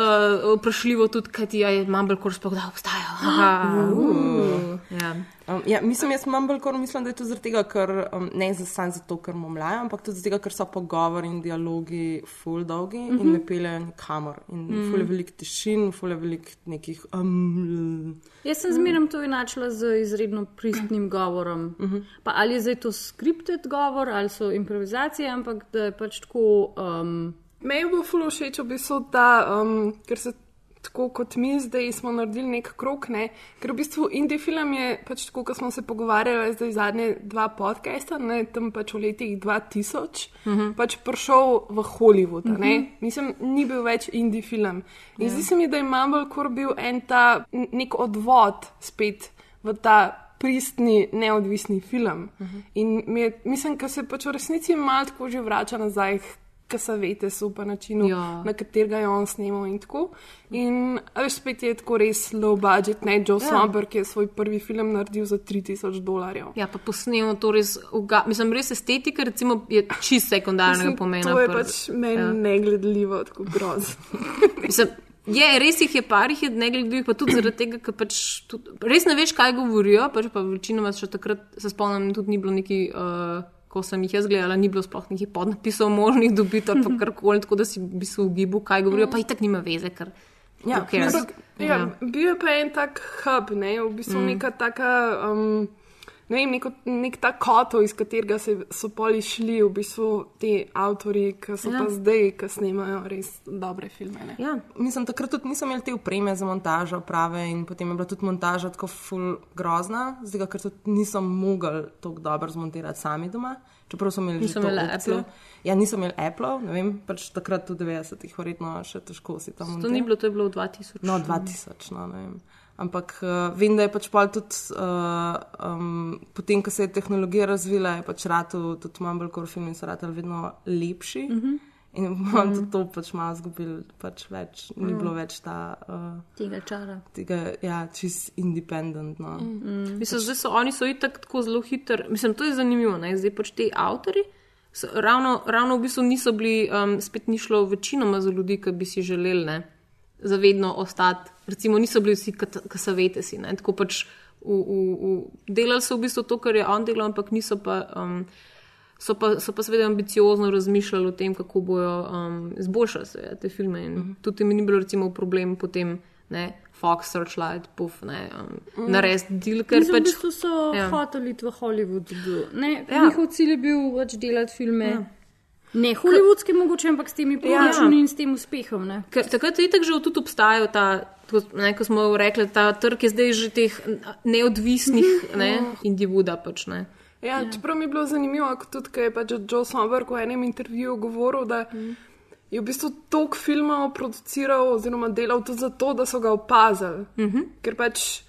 vprašljivo, tudi kaj ti je Mumblecore sploh da obstaja. Aha, uh, ja. Um, ja, mislim, jaz Mumblecore mislim, da je to zaradi tega, ker um, ne za sam zato, ker momlajo, ampak tudi zato, ker so pogovori in dialogi full dolgi mm -hmm. in Mhm. ne peljejo nikamor. In mm Mm. -hmm. full je veliko tišin, full je veliko nekih. Um, Jaz sem zmeraj to enačila z izredno pristnim govorom. Uh -huh. Pa ali je zdaj to skripted govor ali so improvizacije, ampak da je pač tako. Um, Meni je bilo ful všeč, v bistvu, da, um, ker se tako kot mi zdaj smo naredili nek krok, ne? ker v bistvu indie film je pač tako, kot smo se pogovarjali zdaj zadnje dva podcasta, ne? tam pač v letih 2000, Mhm. pač prišel v Hollywood, uh Mhm. -huh. mislim, ni bil več indie film. In Ja. zdi se mi, da je Mumblecore bil en ta nek odvod spet v ta. Pristni, neodvisni film. Uh -huh. In mi mislim, da se pač v resnici malo tako že vrača nazaj, ki se veste, super način, Ja. na katerega je on snimal in tako. In veš, spet je tako res low budget, ne Joe Ja. Swamper, ki je svoj prvi film naredil za 3000 dolarjev. Ja, pa posnemo to res, uga, mislim, res estetika, recimo, je čist sekundarnega Mislim, pomena. To je pač meni ja. negledljivo, tako groz. Mislim, je, res jih je par, jih je negledljivih, pa tudi zaradi tega, ker pač tudi, res ne veš, kaj govorijo, pač pa večinoma še takrat se spomnim, tudi ni bilo neki. Uh, Ko sem jih jaz gledala, ni bilo sploh nekih podnapisov možnih dobiti ali pa karkoli, tako da si v bistvu ugibu, kaj govorijo, pa itak nima veze, ker. Ja, ampak, ja, bil je pa en tak hub, ne, v bistvu mm. neka taka. Um, Ne vem, neko, nek ta kotov, iz katerega se, so poli šli, v bistvu ti avtori, ki so Ja. pa zdaj, ki snemajo res dobre filme. Ne? Ja. Mislim, takrat tudi nisem imel te upreme za montažo prave in potem je bila tudi montaža tako full grozna, zdaj ker tudi nisem mogel tako dobro zmontirati sami doma. Čeprav so imeli Niso že opcijo. Apple? Ja, nisem imel Apple, ne vem, pač takrat v 90-ih, verjetno še težko si tam To ni bilo, to je bilo v 2000. No, 2000, no, ne vem. Ampak uh, vem, da je pač pol tudi, uh, um, potem, ko se je tehnologija razvila, je pač ratu, tudi Mumblecore filmi so ratali vedno lepši. Mhm. Mm -hmm. In imam mm. tudi to pač malo zgubil, pač več, ni Mm. bilo več ta. Uh, Tega čara. Tega, ja, čist independent. No. Mm. Mislim, zdaj so oni so itak tako zelo hitri. Mislim, to je zanimivo. Ne? Zdaj pač ti avtori. So, ravno, ravno v bistvu niso bili, um, spet ni šlo večinoma za ljudi, ki bi si želeli ne, zavedno ostati. Recimo, niso bili vsi, ki se vete si. Ne? Tako pač v, v, v, delali so v bistvu to, kar je on delal, ampak niso pa. Um, So pa, so pa seveda ambiciozno razmišljali o tem, kako bodo um, izboljšali seveda, te filme. In mm -hmm. tudi mi ni bilo recimo problem potem, ne, Fox, Searchlight, Puff, ne, um, mm. narediti del, ker Mislim, pač. v bistvu so ja. ja. hoteli iti v Hollywood. Ne, Ja. ja. Njihov cilj je bil pač delati filme. Ja. Ja. Ne hollywoodske, mogoče, ampak s temi proračuni Ja. ja. in s tem uspehom. Ne? Ker takrat je itak že tudi obstajal ta, tako, ne, ko smo rekli, ta trg je zdaj že teh neodvisnih, ne, indie-wooda pač ne. Ja, ja. Čeprav mi je bilo zanimivo, tudi, ko je pač Joe Somberg v enem intervjuju govoril, da mm. je v bistvu toliko filmov produciral oziroma delal tudi zato, da so ga opazili. Mm -hmm. Ker pač,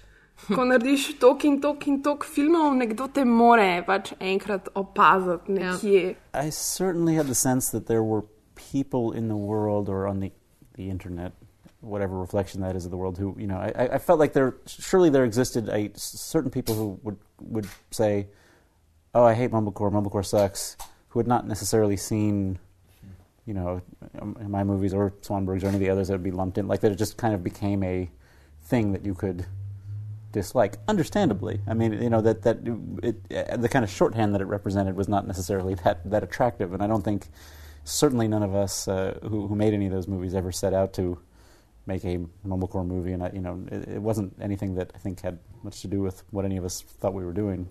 ko narediš tok in tok in tok filmov, nekdo te more pač enkrat opaziti nekje. I certainly had the sense that there were people in the world or on the, the internet, whatever reflection that is of the world, who, you know, I, I felt like there, surely there existed a, certain people who would, would say, oh, I hate Mumblecore, Mumblecore sucks, who had not necessarily seen, you know, um, my movies or Swanberg's or any of the others that would be lumped in, like that it just kind of became a thing that you could dislike, understandably. I mean, you know, that, that it, the kind of shorthand that it represented was not necessarily that, that attractive, and I don't think, certainly none of us uh, who, who made any of those movies ever set out to make a Mumblecore movie, and I, you know, it, it wasn't anything that I think had much to do with what any of us thought we were doing.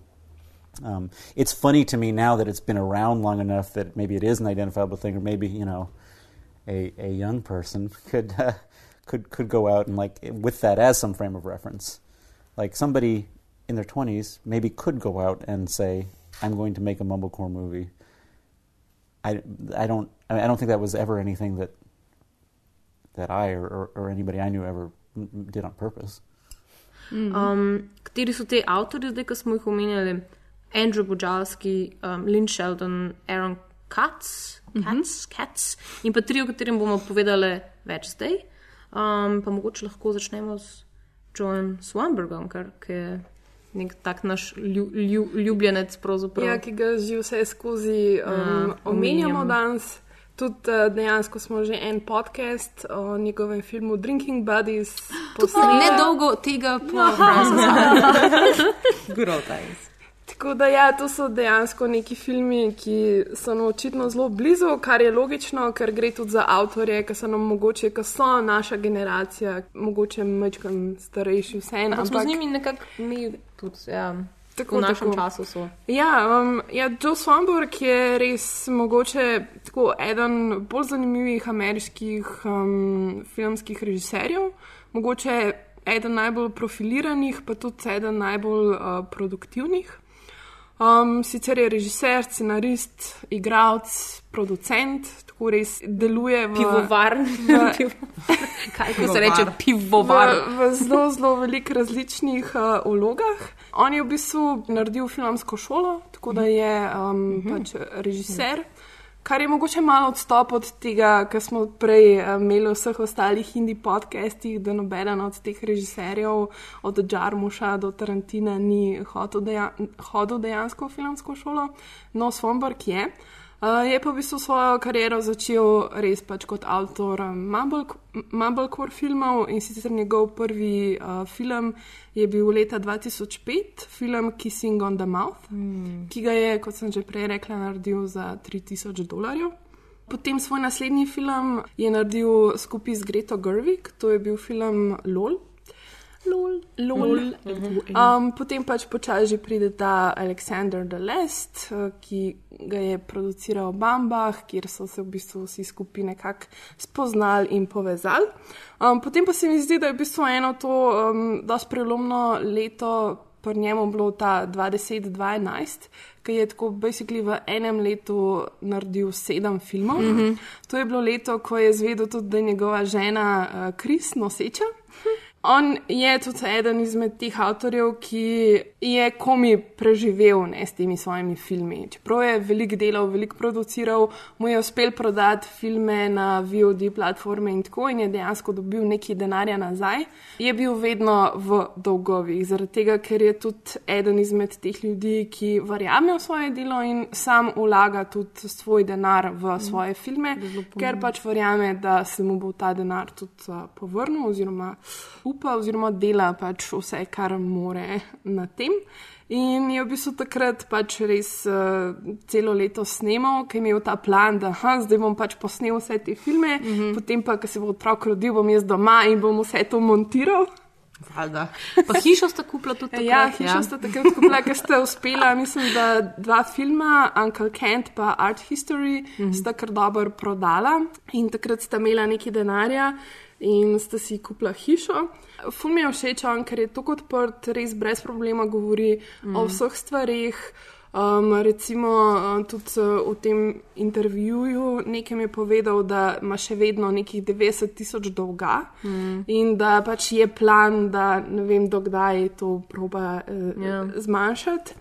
Um, it's funny to me now that it's been around long enough that maybe it is an identifiable thing, or maybe you know, a a young person could uh, could could go out and like with that as some frame of reference, like somebody in their twenties maybe could go out and say, "I'm going to make a mumblecore movie." I, I don't I, mean, I don't think that was ever anything that that I or, or, or anybody I knew ever did on purpose. Um, kateri so ti avtori, zdaj, ki smo jih omenjali? Andrew Bojalski, um, Lynn Sheldon, Aaron Katz, Katz, Katz in pa tri, o katerem bomo povedali več zdaj. Um, pa mogoče lahko začnemo s Joeem Swanbergom, ker ki je nek tak naš lju, lju, ljubljenec. pravzaprav. Ja, ki ga že vse skozi um, Ja, omenjamo omenjamo. danes. Tudi uh, dejansko smo že en podcast o njegovem filmu Drinking Buddies posneli. Nedolgo tega po Grotajs. Tako da, ja, to so dejansko neki filmi, ki so nam očitno zelo blizu, kar je logično, ker gre tudi za avtorje, ki so nam mogoče, ki so naša generacija, mogoče mečkam starejši, vseeno. Ampak smo z njimi nekako mi tudi, ja, Tako, v našem tako. času so. Ja, um, ja, Joe Swanberg je res mogoče tako eden bolj zanimivih ameriških um, filmskih režiserjev, mogoče eden najbolj profiliranih, pa tudi eden najbolj uh, produktivnih. Um, sicer je režiser, scenarist, igralec, producent, tako res deluje v Pivovarn. v- Kaj ko se reče pivovar? V, v zelo, zelo veliko različnih uh, vlogah. On je v bistvu naredil filmsko šolo, tako da je um, pač režiser. Kar je mogoče malo odstop od tega, kar smo prej uh, imeli v vseh ostalih indie podcastih, da nobeden od teh režiserjev, od Džarmuša do Tarantina, ni hodil, deja hodil dejansko v filmsko šolo. No, Svomberg je. Uh, je pa v bistvu svojo kariero začel res pač kot avtor Mumble- Mumblecore filmov in sicer njegov prvi uh, film je bil leta 2005, film Kissing on the Mouth, mm. ki ga je, kot sem že prej rekla, naredil za 3000 dolarjev. Potem svoj naslednji film je naredil skupaj z Greto Gerwig, to je bil film LOL. LOL. LOL. Um, potem pač počasi pride ta Alexander the Last, eh, ki ga je produciral Bambah, kjer so se v bistvu vsi skupaj nekako spoznali in povezali. Um, potem pa se mi zdi, da je v bistvu eno to um, dosti prelomno leto. Pri njemu bilo ta 2010-2011, ki je tako basically v enem letu naredil sedem filmov. Mm. -hmm. To je bilo leto, ko je zvedel tudi, da je njegova žena Kris uh, noseča. On je tudi eden izmed teh avtorjev, ki je komi preživel ne, s temi svojimi filmi. Čeprav je veliko delal, veliko produciral, mu je uspel prodati filme na VOD platforme in tako, in je dejansko dobil nekaj denarja nazaj. Je bil vedno v dolgovih, zaradi tega, ker je tudi eden izmed teh ljudi, ki verjame v svoje delo in sam vlaga tudi svoj denar v svoje filme, ker pač verjame, da se mu bo ta denar tudi uh, povrnil, oziroma upa, oziroma dela pač vse, kar more na tem. In je v bistvu takrat pač res uh, celo leto snemal, ker je imel ta plan, da ha, zdaj bom pač posnel vse te filme, mm -hmm. potem pa, ko se bo otrok rodil, bom jaz doma in bom vse to montiral. Valjda. Pa hišo sta kupila tudi takrat. Ja, hišo sta takrat kupila, ker sta uspela, mislim, da dva filma, Uncle Kent pa Art History, mm -hmm. sta kar dobro prodala in takrat sta imela nekaj denarja in sta si kupila hišo. Ful mi je všeč, on, ker je tako odprt, res brez problema govori mm. o vseh stvarih. Um, recimo uh, tudi uh, v tem intervjuju nekem je povedal, da ima še vedno nekih 90 tisoč dolga Mm. in da pač je plan, da ne vem, dokdaj to proba uh, Ja. zmanjšati.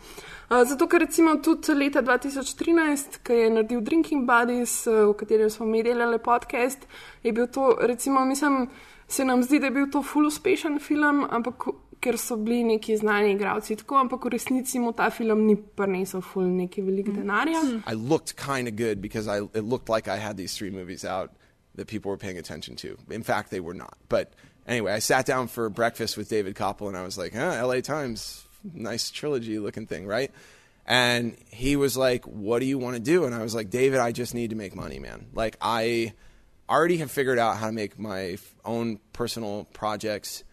Zato, ker recimo tudi leta 2013, ko je naredil Drinking Buddies, uh, v katerem smo mi delali podcast, je bil to, recimo, mislim, se nam zdi, da je bil to full uspešen film, ampak ker so bili neki znani igralci tako, ampak v resnici mu ta film ni prinesel full neki velik denarja. I looked kind of good because I it looked like I had these three movies out that people were paying attention to. In fact, they were not. But anyway, I sat down for breakfast with David Koppel and I was like, huh, LA Times, nice trilogy looking thing, right? And he was like, What do you want to do? And I was like, David, I just need to make money, man. Like, I already have figured out how to make my own personal projects.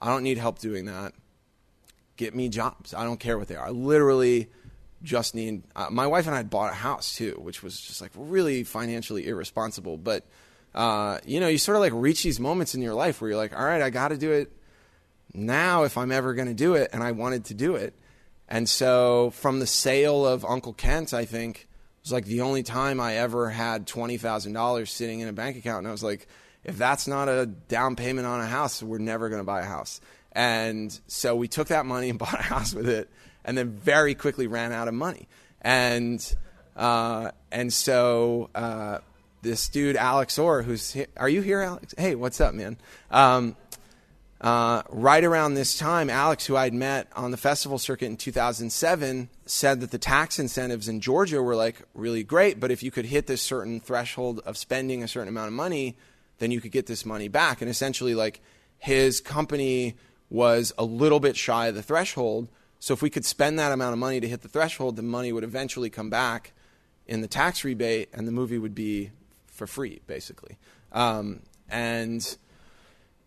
I don't need help doing that. Get me jobs. I don't care what they are. I literally just need. Uh, my wife and I had bought a house too, which was just like really financially irresponsible. But uh, you know, you sort of like reach these moments in your life where you're like, all right, I got to do it now if I'm ever going to do it, and I wanted to do it. And so, from the sale of Uncle Kent, I think it was like the only time I ever had twenty thousand dollars sitting in a bank account, and I was like, if that's not a down payment on a house, we're never going to buy a house. And so we took that money and bought a house with it, and then very quickly ran out of money. And uh, and so uh, this dude Alex Orr, who's are you here, Alex? Hey, what's up, man? Um, Uh, right around this time, Alex, who I'd met on the festival circuit in 2007, said that the tax incentives in Georgia were like really great, but if you could hit this certain threshold of spending a certain amount of money, then you could get this money back. And essentially, like his company was a little bit shy of the threshold. So if we could spend that amount of money to hit the threshold, the money would eventually come back in the tax rebate, and the movie would be for free, basically. Um, and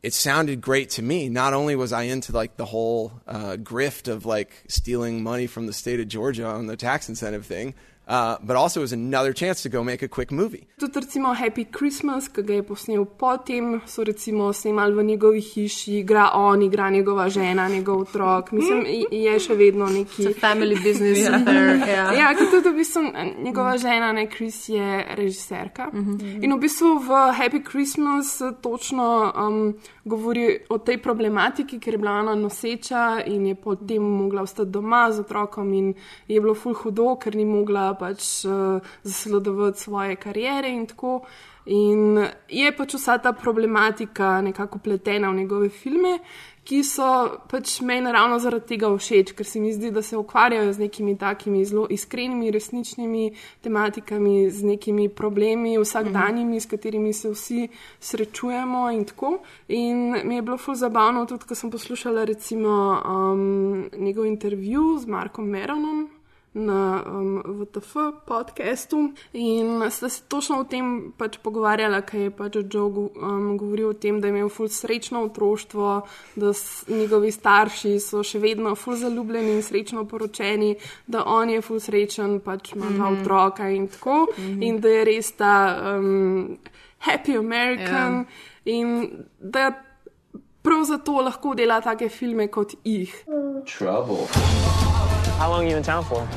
it sounded great to me. Not only was I into like the whole uh, grift of like stealing money from the state of Georgia on the tax incentive thing, uh, but also it was another chance to go make a quick movie. Tudi recimo Happy Christmas, ki ga je posnel potem, so recimo snemali v njegovi hiši, igra on, igra njegova žena, njegov otrok. Mislim, je še vedno neki. It's a family business Ja. affair, ja. ker tudi v bistvu njegova žena, ne Chris, je režiserka. In v bistvu v Happy Christmas eh, točno um, govori o tej problematiki, ker je bila ona noseča in je potem mogla ostati doma z otrokom in je bilo ful hudo, ker ni mogla pač uh, zasledovati svoje kariere in tako. In je pač vsa ta problematika nekako pletena v njegove filme, ki so pač meni ravno zaradi tega všeč, ker se mi zdi, da se ukvarjajo z nekimi takimi zelo iskrenimi, resničnimi tematikami, z nekimi problemi vsakdanjimi, s katerimi se vsi srečujemo in tako. In mi je bilo ful zabavno tudi, ko sem poslušala recimo um, njegov intervju z Markom Meronom na um, VTF podkastu in sta se točno o tem pač pogovarjala, ker je pač Joe um, govoril o tem, da je imel ful srečno otroštvo, da njegovi starši so še vedno ful zaljubljeni in srečno poročeni, da on je ful srečen, pač ima dva Mhm. otroka in tako, Mhm. in da je res ta um, happy American in da prav zato lahko dela take filme kot jih. Trouble. How long you in town for?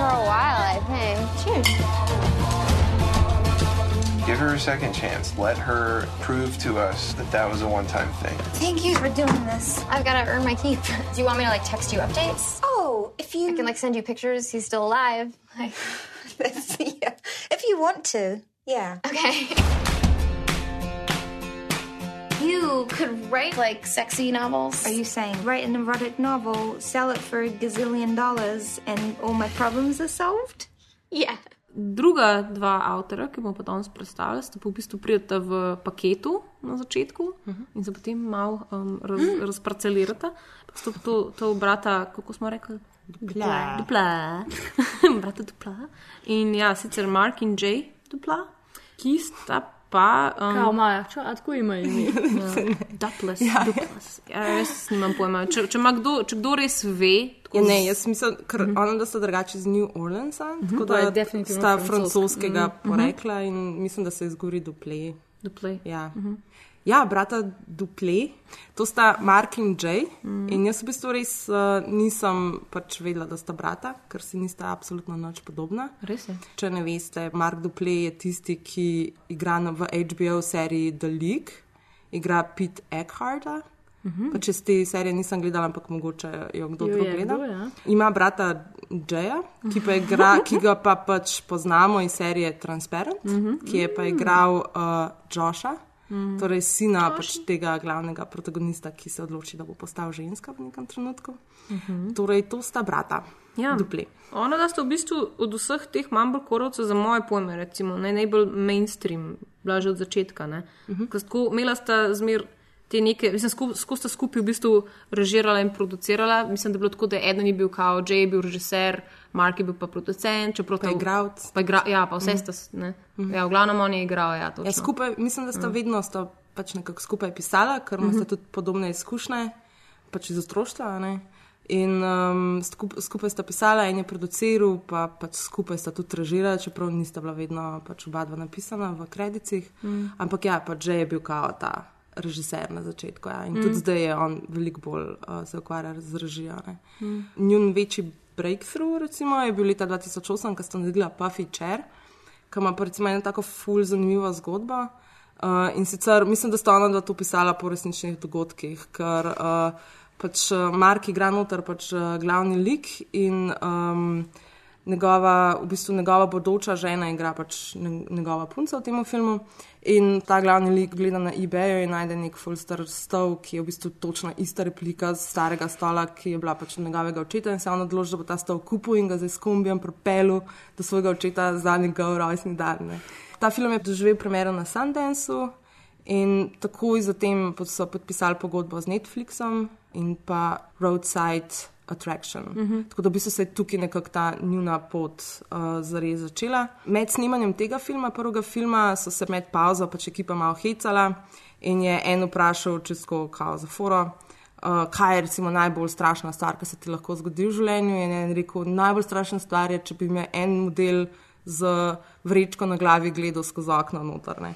For a while, I think. Cheers. Give her a second chance. Let her prove to us that that was a one-time thing. Thank you for doing this. I've got to earn my keep. Do you want me to like text you updates? Oh, if you I can like send you pictures. He's still alive. Like, yeah. If you want to, yeah. okay. You could write like sexy novels. Are you saying write an erotic novel, sell it for a gazillion dollars, and all my problems are solved? Yeah. Druga dva avtorja, ki bomo pa danes predstavili, sta pa v bistvu prijeta v paketu na začetku in se potem malo um, raz, razparcelirata. Pa sta pa to, to brata, kako smo rekli? Dupla. Dupla. brata Dupla. In ja, sicer Mark in Jay Dupla, ki sta pa. Um, Kao Maja, čo, a tako ima ime. Duplas, ja. duplas. Ja, res nimam pojma. Če, če, kdo, če kdo res ve. Ja, ne, jaz mislim, ker uh -huh. ona da sta drugače iz New Orleansa, uh -huh. tako To je da definitivno sta francosk. francoskega Mhm. porekla in mislim, da se izgovori duple. Duple. Ja. Mhm. Ja, brata Duple, to sta Mark in Jay. Mm. In jaz v bistvu res uh, nisem pač vedela, da sta brata, ker si nista absolutno nič podobna. Res je. Če ne veste, Mark Duple je tisti, ki igra v HBO seriji The League, igra Pete Eckharta. Mhm. Pa če z te serije nisem gledala, ampak mogoče jo kdo Jo drug gleda. kdo, ja. Ima brata Jaya, ki, pa igra, ki ga pa pač poznamo iz serije Transparent, Mhm. ki je pa igral uh, Josha, Mhm. torej sina pač tega glavnega protagonista, ki se odloči, da bo postal ženska v nekem trenutku. Mhm. Torej, to sta brata. Ja. Dupli. Ona da sta v bistvu od vseh teh Mumblecorovcev za moje pojme, recimo, ne, najbolj mainstream, bila že od začetka. Uh Mhm. -huh. Imela sta zmer te neke, mislim, sku- skozi sta skupaj v bistvu režirala in producirala. Mislim, da je bilo tako, da eden je bil kao, Jay je bil režiser, Mark je bil pa producent, čeprav to- igralec. Pa igra, ja, pa vse Mhm. sta, ne. Mhm. Ja, v glavnem on je igral, ja, točno. Ja, skupaj, mislim, da sta Mm. vedno sta pač nekako skupaj pisala, ker imata Mhm. tudi podobne izkušnje, pač iz otroštva. ne. In um, skup, skupaj sta pisala, en je produciral, pa pač skupaj sta tudi režirala, čeprav nista bila vedno pač oba dva napisana v kredicih. Mm. Ampak ja, pač že je bil kao ta režiser na začetku. Ja. In Mm. tudi zdaj je on veliko bolj uh, se ukvarja z režijo. Mm. Njun večji breakthrough recimo, je bil leta 2008, ko sta naredila Puffy Chair, ki ima recimo eno tako ful zanimivo zgodbo. Uh, in sicer mislim, da sta ona dva to pisala po resničnih dogodkih, ker uh, pač uh, Mark igra noter pač uh, glavni lik in um, njegova, v bistvu njegova bodoča žena igra pač njegova punca v tem filmu. In ta glavni lik gleda na eBayu in najde nek full star stol, ki je v bistvu točno ista replika starega stola, ki je bila pač njegovega očeta in se on odločil, da bo ta stol kupil in ga zdaj s kombijem propelil do svojega očeta za njegov rojstni dan. Ne. Ta film je doživel premjero na Sundanceu in takoj zatem so podpisali pogodbo z Netflixom in pa Roadside Attraction. Mhm. Tako da v bistvu se je tukaj nekako ta njuna pot uh, zares začela. Med snemanjem tega filma, prvega filma, so se med pauzo pač ekipa malo hecala in je en vprašal, če sko kao za foro. Uh, kaj je recimo najbolj strašna stvar, ki se ti lahko zgodi v življenju? In je en rekel, najbolj strašna stvar je, če bi me en model z vrečko na glavi gledal skozi okno noter. Ne.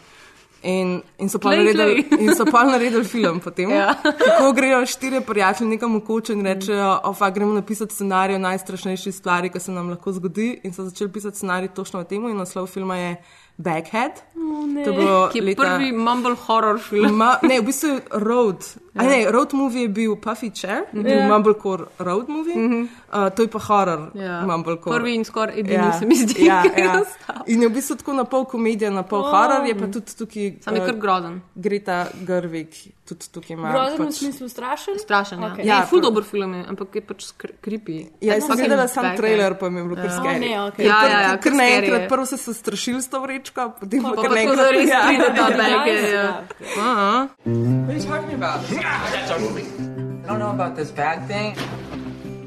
In, in so pa Glej, naredili, glej. in so pa naredili film potem. Ja. Kako grejo štirje prijatelji nekam v koče in rečejo, ofa, gremo napisati scenarij o najstrašnejši stvari, ki se nam lahko zgodi. In so začeli pisati scenarij točno o tem, in naslov filma je Backhead. ne. To je je leta- prvi mumble horror film. Ma, ne, v bistvu je Road. Ja. Ne, road movie je bil Puffy Chair, je bil Ja. ja. Mumblecore Road movie, mm -hmm. uh, to je pa horror Ja. Mumblecore. Prvi in skoraj edini se mi zdi, Ja, ja. In je v bistvu tako na pol komedija, na pol Oh. horror, je pa tudi tukaj. Sam je eh, kar grozen. Greta Gerwig tudi tukaj ima. Grozen v pač, smislu strašen? Strašen, ja. Okay. Ja, Ja, ful pa- dober film je, ampak je pač creepy. Ja, jaz sem gledala sam trailer, pa mi je bilo kar Ja. skeri. Ja, Ker ja, ja, kar naenkrat prvo so se strašili s to vrečko, potem pa kar naenkrat. ja. ja. Aha. What are you talking about? That's our movie. I don't know about this bag thing.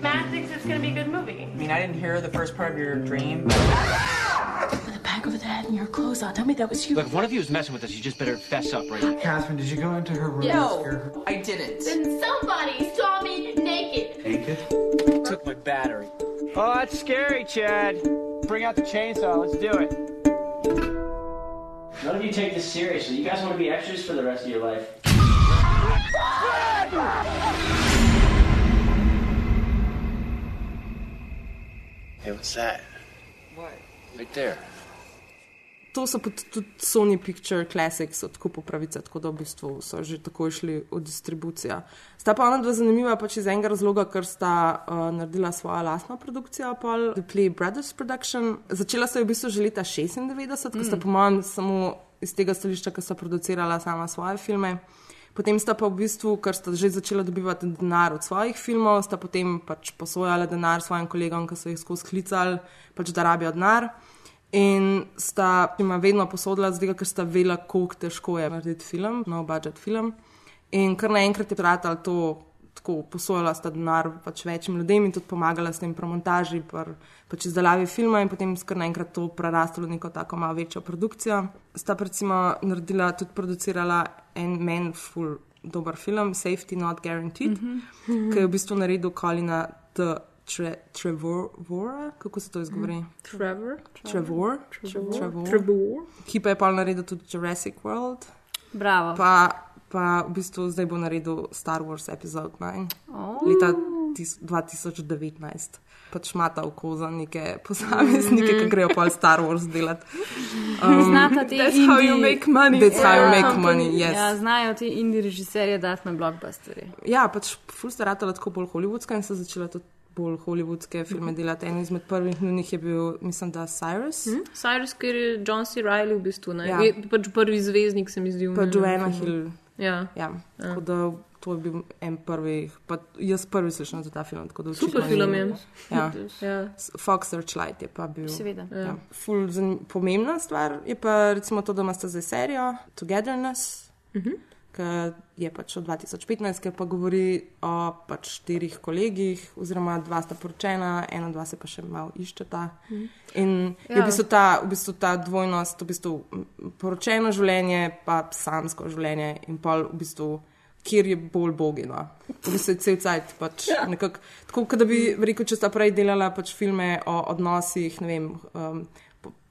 Matt thinks it's gonna be a good movie. I mean, I didn't hear the first part of your dream. The back over the head and your clothes on. Tell me that was you. Look, if one of you is messing with us, you just better fess up right now. Catherine, did you go into her room? No. and scare? I didn't. Then somebody saw me naked. Naked? Took my battery. Oh, that's scary, Chad. Bring out the chainsaw. Let's do it. None of you take this seriously. You guys want to be extras for the rest of your life. Hey, what's that? What? Right there. To so pa tudi Sony Picture Classics odkupil pravice, tako da v bistvu so že tako išli v distribucijo. Sta pa ona dva zanimiva pač iz enega razloga, ker sta uh, naredila svojo lastno produkcijo, pol The Play Brothers Production. Začela se je v bistvu že leta 96, ko sta Mm. po mojem samo iz tega stališča, ker sta producirala sama svoje filme. Potem sta pa v bistvu, ker sta že začela dobivati denar od svojih filmov, sta potem pač posojala denar svojim kolegom, ki so jih skozi klicali, pač da rabijo denar. In sta jima vedno posodila, zdaj, ker sta vedela, kako težko je narediti film, no budget film. In kar naenkrat je ratalo to, tako posojala sta denar pač večjim ljudem in tudi pomagala s tem pri montaži, pri pač izdelavi filma in potem kar naenkrat to prerastlo v neko tako malo večjo produkcijo. Sta recimo naredila, tudi producirala en men full dober film, Safety Not Guaranteed, Mhm. ki je v bistvu naredil Colina The Tre Trevora, kako se to izgovori? Trevor. Trevor. Trevor. Trevor. Ki pa je pa naredil tudi Jurassic World. Bravo. Pa, pa v bistvu zdaj bo naredil Star Wars Episode 9 Oh. leta tis, 2019. Pač mata oko za neke posameznike, Mhm. ki grejo pa Star Wars delati. Znata te That's how you indie- make money. That's how you make money, yes. Ja, znajo ti indie režiserje dati na blockbusterje. Ja, pač ful sta ratala tako bolj hollywoodska in so začela tudi bolj hollywoodske filme delati. En izmed prvih njunih je bil, mislim, da Cyrus. Hm? Cyrus, ker je John C. Reilly v bistvu ne. Ja. Ja. Pač prvi zvezdnik se mi zdi. Pa Joanna. Hill. Ja. ja. Tako da to je bil en prvih, pa jaz prvi slišim za ta film. tako da Super film je. Ja. Ja. Fox Searchlight je pa bil. Seveda. Ja. Ja. Ful pomembna stvar je pa recimo to, da imate zdaj serijo Togetherness. Mhm. Ki je pač od 2015, ki pa govori o pač štirih kolegih, oziroma dva sta poročena, ena, dva se pa še malo iščeta. Mhm. In je Ja. v bistvu ta, v bistvu ta dvojnost, v bistvu poročeno življenje, pa samsko življenje in pol v bistvu. Kjer je bolj bogino. V bistvu je cel cajt. Pač Ja. nekak, tako, kot da bi rekel, če sta prej delala pač filme o odnosih, ne vem. Um,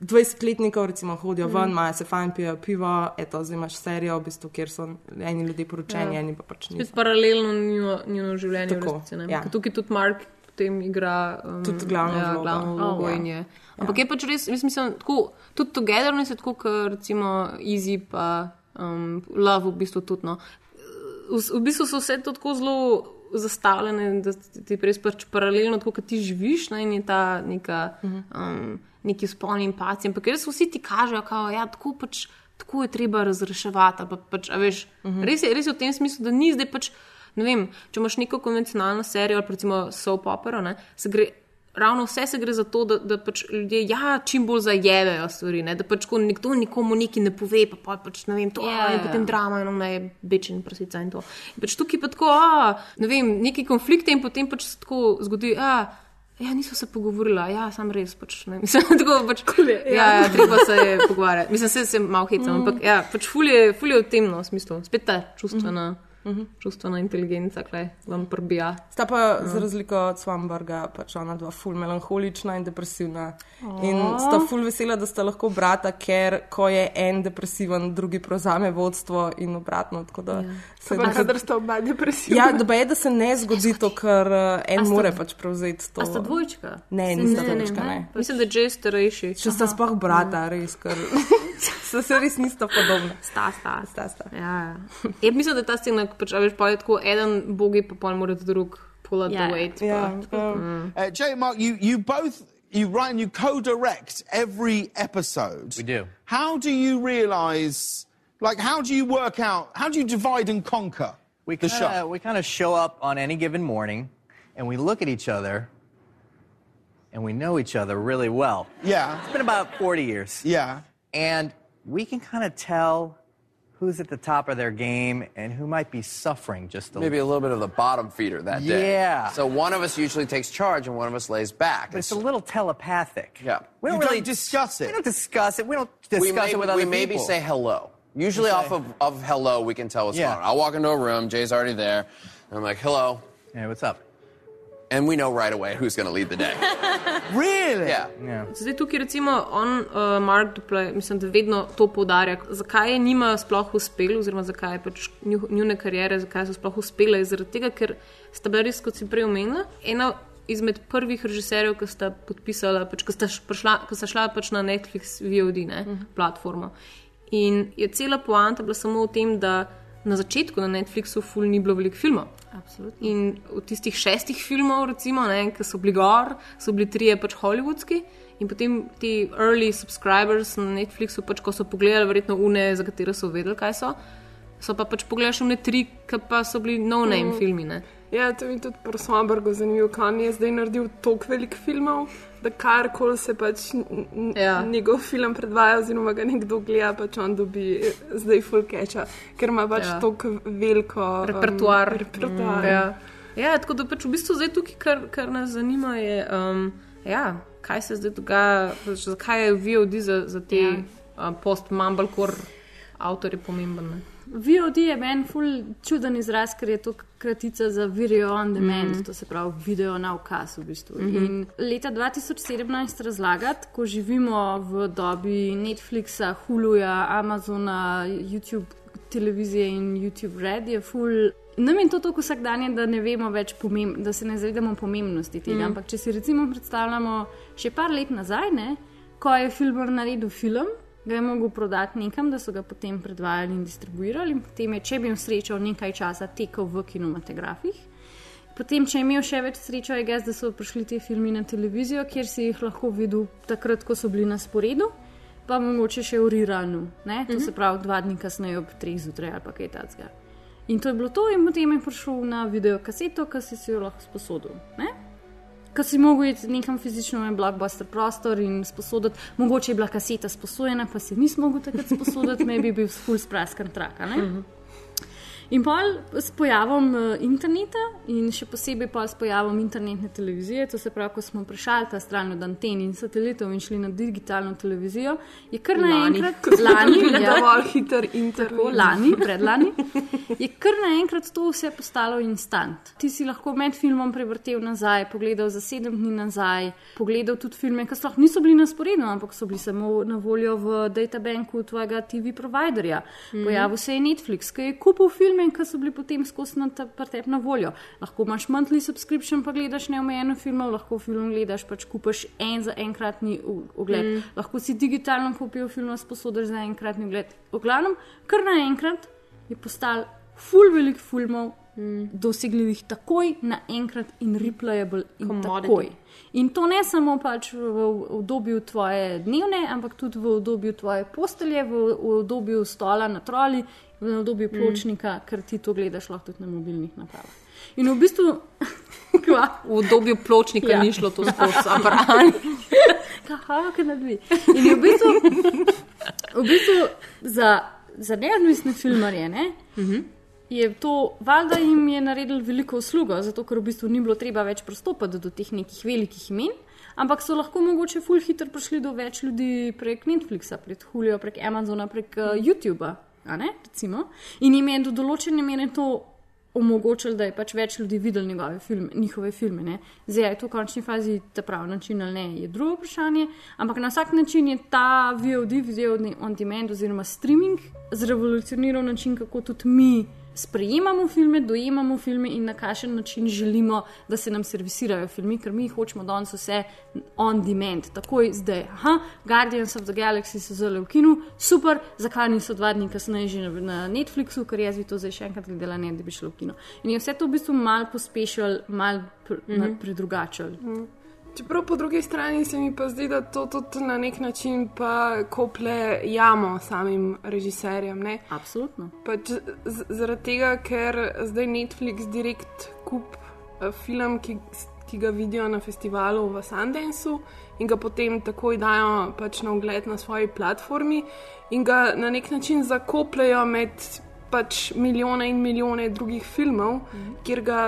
20-letnikov recimo hodijo ven, Mm. imajo se fajn, pijo pivo, eto, zdaj imaš serijo, v bistvu, kjer so eni ljudje poročeni, Ja. eni pa pač niso. paralelno njuno, njuno življenje. Tako, resnici, ne. ja. Ker Tukaj tudi Mark potem igra um, Tudi glavno ja, vlogo. glavno Oh, vlogo ja. in je. Ampak je pač res, jaz mislim, tako, tudi Togetherness je tako, kot recimo Easy pa um, Love v bistvu tudi. No. V, v bistvu so vse to tako zelo zastavljene, da ti res pač paralelno, tako kot ti živiš, ne, in je ta neka, um, neki spon in paci. Ampak res vsi ti kažejo, da ja, tako pač. Tako je treba razreševati. Pa, pač, veš, uh -huh. res, je, res je v tem smislu, da ni zdaj pač. Ne vem, če imaš neko konvencionalno serijo, recimo soap opera, ne, se gre. Ravno vse se gre za to, da, da pač ljudje ja, čim bolj zajedajo stvari. Ne? Da pač ko nekdo nikomu nekaj ne pove, pa, pa pač ne vem, to Ja, yeah, je ja, potem ja. drama, no ne, bečen prasica in to. In pač tukaj pa tako, a, ne vem, neki konflikte in potem pač se tako zgodi, a, ja, niso se pogovorila, ja, sam res pač ne. Mislim, tako pač kul je. Ja, ja, treba se je pogovarjati. Mislim, se, se malo hecam, Mhm. ampak ja, pač ful je, ful je v tem, no, v smislu, spet ta čustvena. Mhm. Čustvena inteligenca, kaj vam prbija. Sta pa Ja. za razliko od Swamberga, pač ona dva ful melankolična in depresivna. O. In sta ful vesela, da sta lahko brata, ker ko je en depresiven, drugi prevzame vodstvo in obratno. tako Da Ja. Se Pa da- kadar sta oba depresivna. Ja, da je, da se ne zgodi to, ker uh, en sta- more pač prevzeti to. A sta dvojčka? Ne, nista ne, ne, dvojčka, ne. ne. Mislim, da je že starejši. Če sta sploh brata, res, ker se, se res nista podobna. Sta, sta. sta, sta. Ja, ja. Jaz mislim, da je ta scena, pač, a veš, pa je tako eden bogi, pa pol mora drug pull out Ja, the weight. ja, pa, tako, mm. Uh, Jay Mark, you, you both you write and you co-direct every episode. We do. How do you realise? Like, how do you work out? How do you divide and conquer We the kinda, show? we kind of show up on any given morning, and we look at each other, and we know each other really well. Yeah. It's been about 40 years. Yeah. And we can kind of tell who's at the top of their game and who might be suffering just a Maybe a little bit of the bottom feeder that day. Yeah. So one of us usually takes charge and one of us lays back. But it's a little telepathic. Yeah. We don't You really don't discuss it. We don't discuss it. We don't discuss we may, it with other we people. maybe say hello. Usually off of, of hello, we can tell what's Yeah. going on. I'll walk into a room, Jay's already there, and I'm like, hello. Hey, what's up? And we know right away who's going to lead the day. really? Yeah. yeah. Zdaj tukaj recimo on, uh, Mark Duplay, mislim, da vedno to poudarja. Zakaj je njima sploh uspelo, oziroma zakaj je pač nju- njune karijere, zakaj so sploh uspele? Zaradi tega, ker sta bila res, kot si prej omenila, ena izmed prvih režiserjev, ki sta podpisala, pač, ko, sta š- prišla, ko sta šla pač na Netflix VOD ne, platformo. In je cela poanta bila samo v tem, da na začetku na Netflixu ful ni bilo veliko filmov. Absolutno. In v tistih šestih filmov, recimo, ne, ki so bili gor, so bili trije pač hollywoodski. In potem ti early subscribers na Netflixu, pač, ko so pogledali, verjetno une, za katere so vedeli, kaj so, so pa pač pogledali še une tri, ki pa so bili no-name Mm. filmi. Ne. Ja, to je tudi pri Sombrgu zanimivo, on je zdaj naredil toliko velikih filmov, da karkoli se pač Ja. njegov film predvaja, oziroma ga nekdo gleda, pač on dobi zdaj full catcha, ker ima pač Ja. toliko veliko um, repertoar. repertoar. Ja. ja, tako da pač v bistvu zdaj tukaj, kar, kar nas zanima, je, um, ja, kaj se zdaj dogaja, pač, zakaj je VOD za, za te Ja. ja. um, post-mumblecore avtorje pomemben. Ne? VOD je meni ful čuden izraz, ker je to kratica za video on demand, mm. to se pravi video na ukaz v bistvu. Mm. -hmm. In leta 2017 razlagati, ko živimo v dobi Netflixa, Huluja, Amazona, YouTube televizije in YouTube Red, je ful. Nam je to tako vsakdanje, da ne vemo več, pomemb, da se ne zavedamo pomembnosti tega. Mm. Ampak če si recimo predstavljamo še par let nazaj, ne, ko je Filmor naredil film, ga je mogel prodati nekam, da so ga potem predvajali in distribuirali, potem je, če bi imel srečo, nekaj časa tekel v kinematografih. Potem, če je imel še več srečo, je gaz, da so prišli ti filmi na televizijo, kjer si jih lahko videl takrat, ko so bili na sporedu, pa mogoče še v rerunu, ne? to mm -hmm. se pravi dva dni kasneje ob treh zjutraj ali pa kaj takega. In to je bilo to, in potem je prišel na video kaseto, ki si, si jo lahko sposodil. Ne? Ko si mogel iti nekam fizično v en blockbuster prostor in sposoditi, mogoče je bila kaseta sposojena, pa si nisi mogel takrat sposoditi, me bi bil full spraskan trak. a ne? Mhm. In pol s pojavom eh, interneta, in še posebej pa s pojavom internetne televizije, to se pravi, ko smo prešali ta stran od anten in satelitov in šli na digitalno televizijo, je kar Lani. naenkrat, lani, dobili ja, dovolj hiter internet. tako, lani, predlani, je kar naenkrat to vse postalo instant. Ti si lahko med filmom prevrtel nazaj, pogledal za sedem dni nazaj, pogledal tudi filme, ki sploh niso bili na sporedu, ampak so bili samo na voljo v databanku tvojega TV providerja. Mm. Pojavil se je Netflix, ki je kupil filme, ki so bili potem skozi na tebi na voljo. Lahko imaš monthly subscription, pa gledaš neomejeno filmov, lahko film gledaš, pač kupaš en za enkratni ogled. Mm. Lahko si digitalno kupijo film, sposodiš za enkratni ogled. V glavnem, kar naenkrat je postal ful velik filmov mm. dosegljivih takoj, naenkrat in replayable in Commodity. takoj. In to ne samo pač v, obdobju tvoje dnevne, ampak tudi v obdobju tvoje postelje, v obdobju stola na troli, v obdobju pločnika, mm. ker ti to gledaš lahko tudi na mobilnih napravah. In v bistvu, kva? V obdobju pločnika Ja. ni šlo to skozi aparat. Kaha, kaj naredi. In v bistvu, v bistvu za, za neodvisne filmarje ne, je to, valjda jim je naredil veliko uslugo, zato ker v bistvu ni bilo treba več prostopati do teh nekih velikih imen. Ampak so lahko mogoče full hitro prišli do več ljudi prek Netflixa, prek Hulija, prek Amazona, prek uh, YouTuba. Recimo. In jim je do določene mere to omogočili, da je pač več ljudi videlo njegove filme, njihove filme. Ne. Zdaj, je to v končni fazi ta pravi način ali ne, je drugo vprašanje. Ampak na vsak način je ta VOD, video on demand oziroma streaming, zrevolucioniral način, kako tudi mi sprejemamo filme, dojemamo filme in na kakšen način želimo, da se nam servisirajo filmi, ker mi hočemo danes vse on demand, takoj zdaj. Aha, Guardians of the Galaxy so zelo v kinu, super, zakaj niso dva dni kasneje že na- Netflixu, ker jaz bi to zdaj še enkrat gledala, ne da bi šlo v kino. In je vse to v bistvu mal pospešil, mal pr mm -hmm. predrugačil. Čeprav po drugi strani se mi pa zdi, da to tudi na nek način pa kople jamo samim režiserjem. Ne? Absolutno. Pač zaradi tega, ker zdaj Netflix direkt kup eh, film, ki, ki ga vidijo na festivalu v Sundanceu in ga potem takoj dajo pač na ogled na svoji platformi in ga na nek način zakopljajo med pač milijone in milijone drugih filmov, mm. kjer ga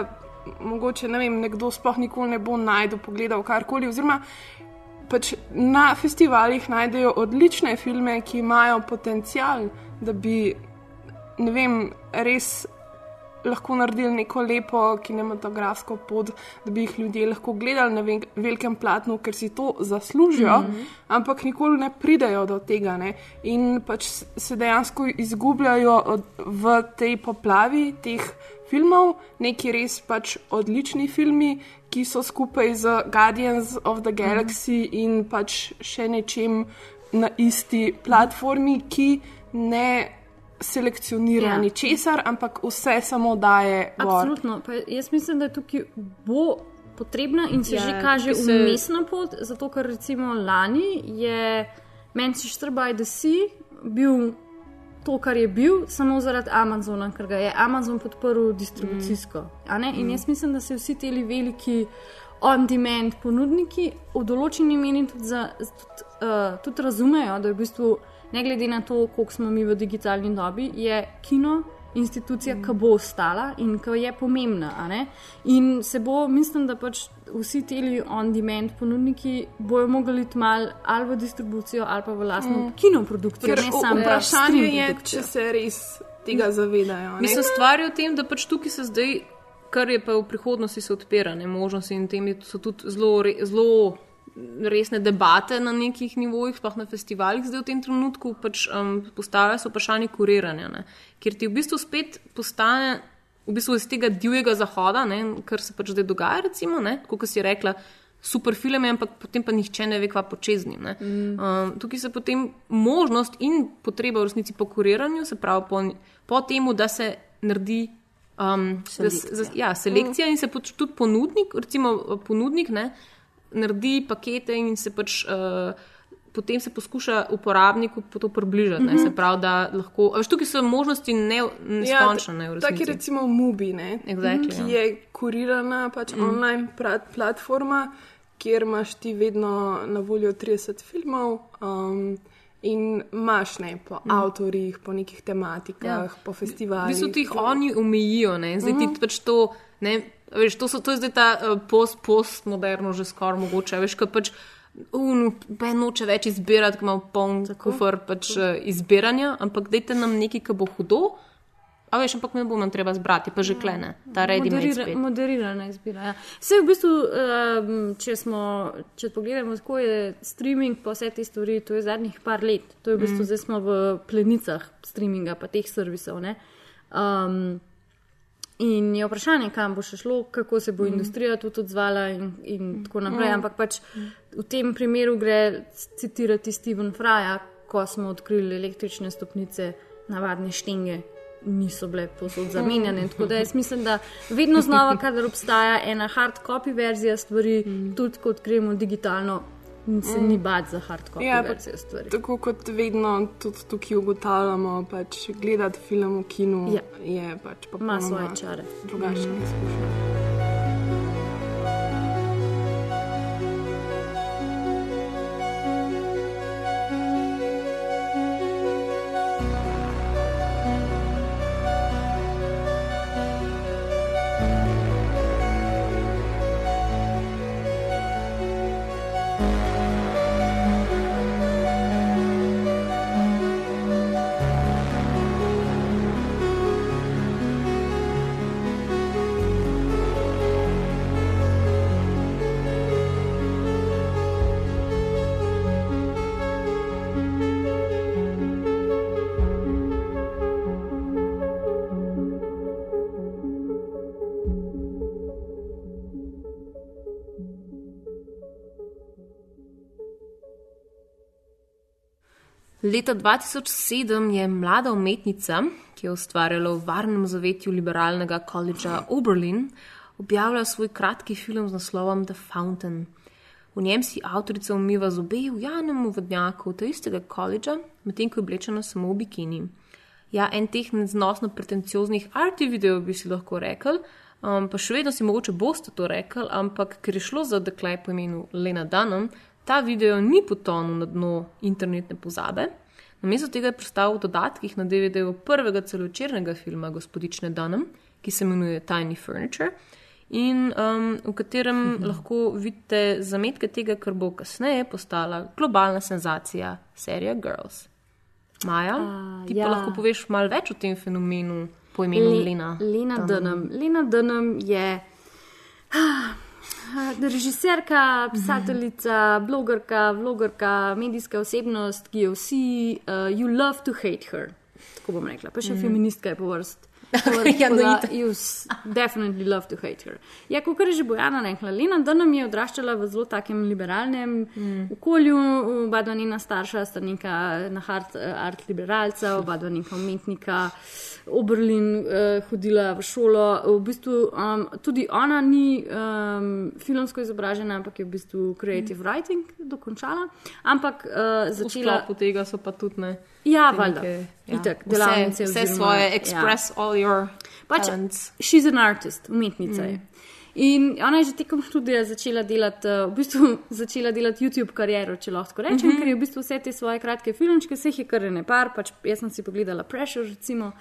mogoče ne vem, nekdo sploh nikoli ne bo najdel, pogledal karkoli. Oziroma, pač na festivalih najdejo odlične filme, ki imajo potencial, da bi, vem, res lahko naredili neko lepo kinematografsko pot, da bi jih ljudje lahko gledali na vel- velikem platnu, ker si to zaslužijo, mm. -hmm. ampak nikoli ne pridejo do tega. Ne? In pač se dejansko izgubljajo od, v tej poplavi teh filmov, neki res pač odlični filmi, ki so skupaj z Guardians of the Galaxy mm -hmm. in pač še nečem na isti platformi, ki ne selekcionira Ja. ničesar, ampak vse samo daje. gor. Absolutno. Pa jaz mislim, da tukaj bo potrebna in se Ja, že kaže se- umestna pot, zato ker recimo lani je Manchester by the Sea bil to, kar je bil, samo zaradi Amazona, ker ga je Amazon podprl distribucijsko. Mm. In Mm. jaz mislim, da se vsi ti veliki on-demand ponudniki v določeni meri tudi, za, tudi, uh, tudi razumejo, da je v bistvu, ne glede na to, koliko smo mi v digitalni dobi, je kino institucija, mm. ki bo ostala in ki je pomembna. a ne. In se bo, mislim, da pač vsi ti on-demand ponudniki bojo mogli iti mal ali v distribucijo ali pa v lastno Mm. kinoprodukcijo, Ker ne v- samo vprašanje je, če se res tega zavedajo. ne. Mislim, stvar je v tem, da pač tukaj se zdaj, kar je pa v prihodnosti, se odpira ne, možnosti in tem so tudi zelo, zelo resne debate na nekih nivojih, sploh na festivalih, zdaj v tem trenutku pač um, postavlja se vprašanje kuriranja, ne, kjer ti v bistvu spet postane. V bistvu iz tega divjega zahoda, ne, kar se pač zdaj dogaja, recimo, kot si rekla, super film je, ampak potem pa nihče ne ve, kva ne. Mm. Um, tukaj se potem možnost in potreba v resnici po kuriranju, se pravi po, po tem, da se naredi um, Selekcija. Da, ja, selekcija in se pač tudi ponudnik, recimo ponudnik, ne, naredi pakete in se pač. Uh, Potem se poskuša uporabniku po to približati. Mm Mhm. -hmm. Se pravi, da lahko. Veš, tukaj so možnosti ne, neskončne. ne, v Ja, Tako je recimo Mubi, ne, Exactly, ki ja. je kurirana pač Mm. mm. online plat, platforma, kjer imaš ti vedno na voljo 30 filmov. Um, In imaš ne po mm. avtorjih, po nekih tematikah, ja. po V festivalih. bistvu ti jih oni omejijo, ne? zdaj Mhm. ti pač to. Ne, veš, to, so, to je zdaj ta post, postmoderno, že skoraj mogoče. Veš, ko pač ne noče več izbirati, ko ima poln kufr pač, uh, izbiranja, ampak dajte nam nekaj, ki bo hudo. A veš, ampak ne bomo treba zbrati, pa že klene, ta ready made Moderira, spet. moderirana izbira. Ja. Vse v bistvu, um, če, smo, če pogledamo, kako je streaming, pa vse te stvari, to je zadnjih par let. To je v bistvu, Mm. mm. zdaj smo v plenicah streaminga, pa teh servisov. ne. Um, in je vprašanje, kam bo še šlo, kako se bo Mm. mm. industrija tudi odzvala in, in tako naprej. Mm. Ampak pač v tem primeru gre citirati Steven Fraja, ko smo odkrili električne stopnice, navadne štenge. niso bile posod zamenjane. Tako da jaz mislim, da vedno znova, kadar obstaja ena hard copy verzija stvari, tudi kot gremo digitalno, se ni bati za hard copy Ja, pa verzijo stvari. Tako kot vedno tudi tukaj ugotavljamo, pač gledati film v kinu Ja. je pač Ima popolnoma svoje čare. Drugačna Mhm. izkušnja. Leta 2007 je mlada umetnica, ki je ustvarjala v varnem zavetju liberalnega koledža Oberlin, objavila svoj kratki film z naslovom The Fountain. V njem si avtorica umiva zobe v javnem vodnjaku ta istega koledža, medtem ko je oblečena samo v bikini. Ja, en teh neznosno pretencioznih arti videov bi si lahko rekel, um, pa še vedno si mogoče boste to rekel, ampak ker je šlo za dekle po imenu Lena Dunham, ta video ni potonil na dno internetne pozabe. Namesto tega je pristal v dodatkih na DVD-ju prvega celovečernega filma Gospodične Dunham, ki se imenuje Tiny Furniture, in um, v katerem lahko vidite zametke tega, kar bo kasneje postala globalna senzacija serija Girls. Maja, A, ti ja. pa lahko poveš malo več o tem fenomenu po imenu Le- Lena. Lena Dunham. Lena Dunham je ah, režiserka, pisateljica, blogerka, vlogerka, medijska osebnost, ki jo vsi, uh, you love to hate her. Tako bom rekla, pa še mm. feministka je po vrst. Ja, no, itak. you definitely love to hate her. Ja, kot je že Bojana rekla, Lena Dunham je odraščala v zelo takem liberalnem mm. okolju, oba dva njena starša sta neka na hard eh, art liberalca, oba dva neka umetnika, Oberlin uh, hodila v šolo. V bistvu um, tudi ona ni um, filmsko izobražena, ampak je v bistvu creative writing dokončala. Ampak uh, V začela. sklopu tega so pa tudi ne. Ja, valjda. neke, Itak, vse, delavnice vse oziroma- svoje, ja. express all your Pač, talents. she's an artist, umetnica Mm. je. In ona je že tekom študija začela delati, uh, v bistvu začela delati YouTube kariero, če lahko rečem, mm Mhm. -hmm. ker je v bistvu vse te svoje kratke filmčke, vseh je kar ne par, pač jaz sem si pogledala Pressure, recimo,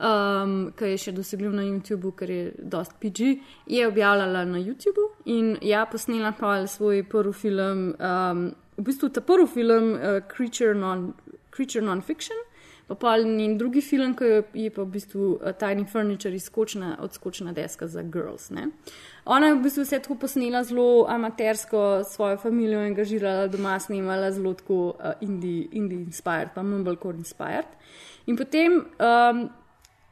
um, ki je še dosegljiv na YouTubu, ker je dost PG, je objavljala na YouTubu in ja, posnela pa svoj prvi film, um, v bistvu ta prvi film, uh, Creature Non- Creature Non-Fiction. Pa pa njen drugi film, ki je, je pa v bistvu uh, Tiny Furniture, izskočna, odskočna deska za girls. Ne? Ona je v bistvu vse tako posnela zelo amatersko, svojo družino angažirala doma, snemala zelo tako uh, indie, indie inspired, pa mumblecore inspired. In potem, um,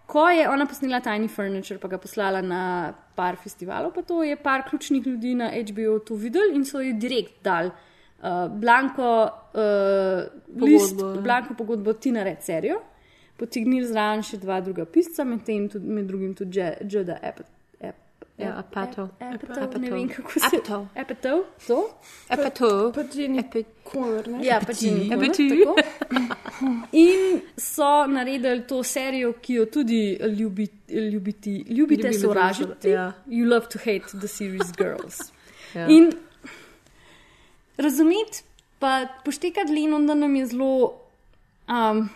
ko je ona posnela Tiny Furniture, pa ga poslala na par festivalov, pa to je par ključnih ljudi na HBO to videli in so ji direkt dali. Uh, blanko, uh, list, Pogodbo. blanko pogodbo ti nared serijo, potegnili zraven še dva druga pisca, med, tudi, med drugim tudi Judah Apatow. Ja, Apatow. Apatow, ne vem kako se Apatow. Apatow, to? Apatow. Pa Jenny Conner, ne? Ja, Jenny Conner, Apatow. tako. In so naredili to serijo, ki jo tudi ljubi, ljubiti, ljubite Ljubili sovražiti. ja. You love to hate the series Girls. Ja. In razumeti, pa poštekati Leno, da nam je zelo um,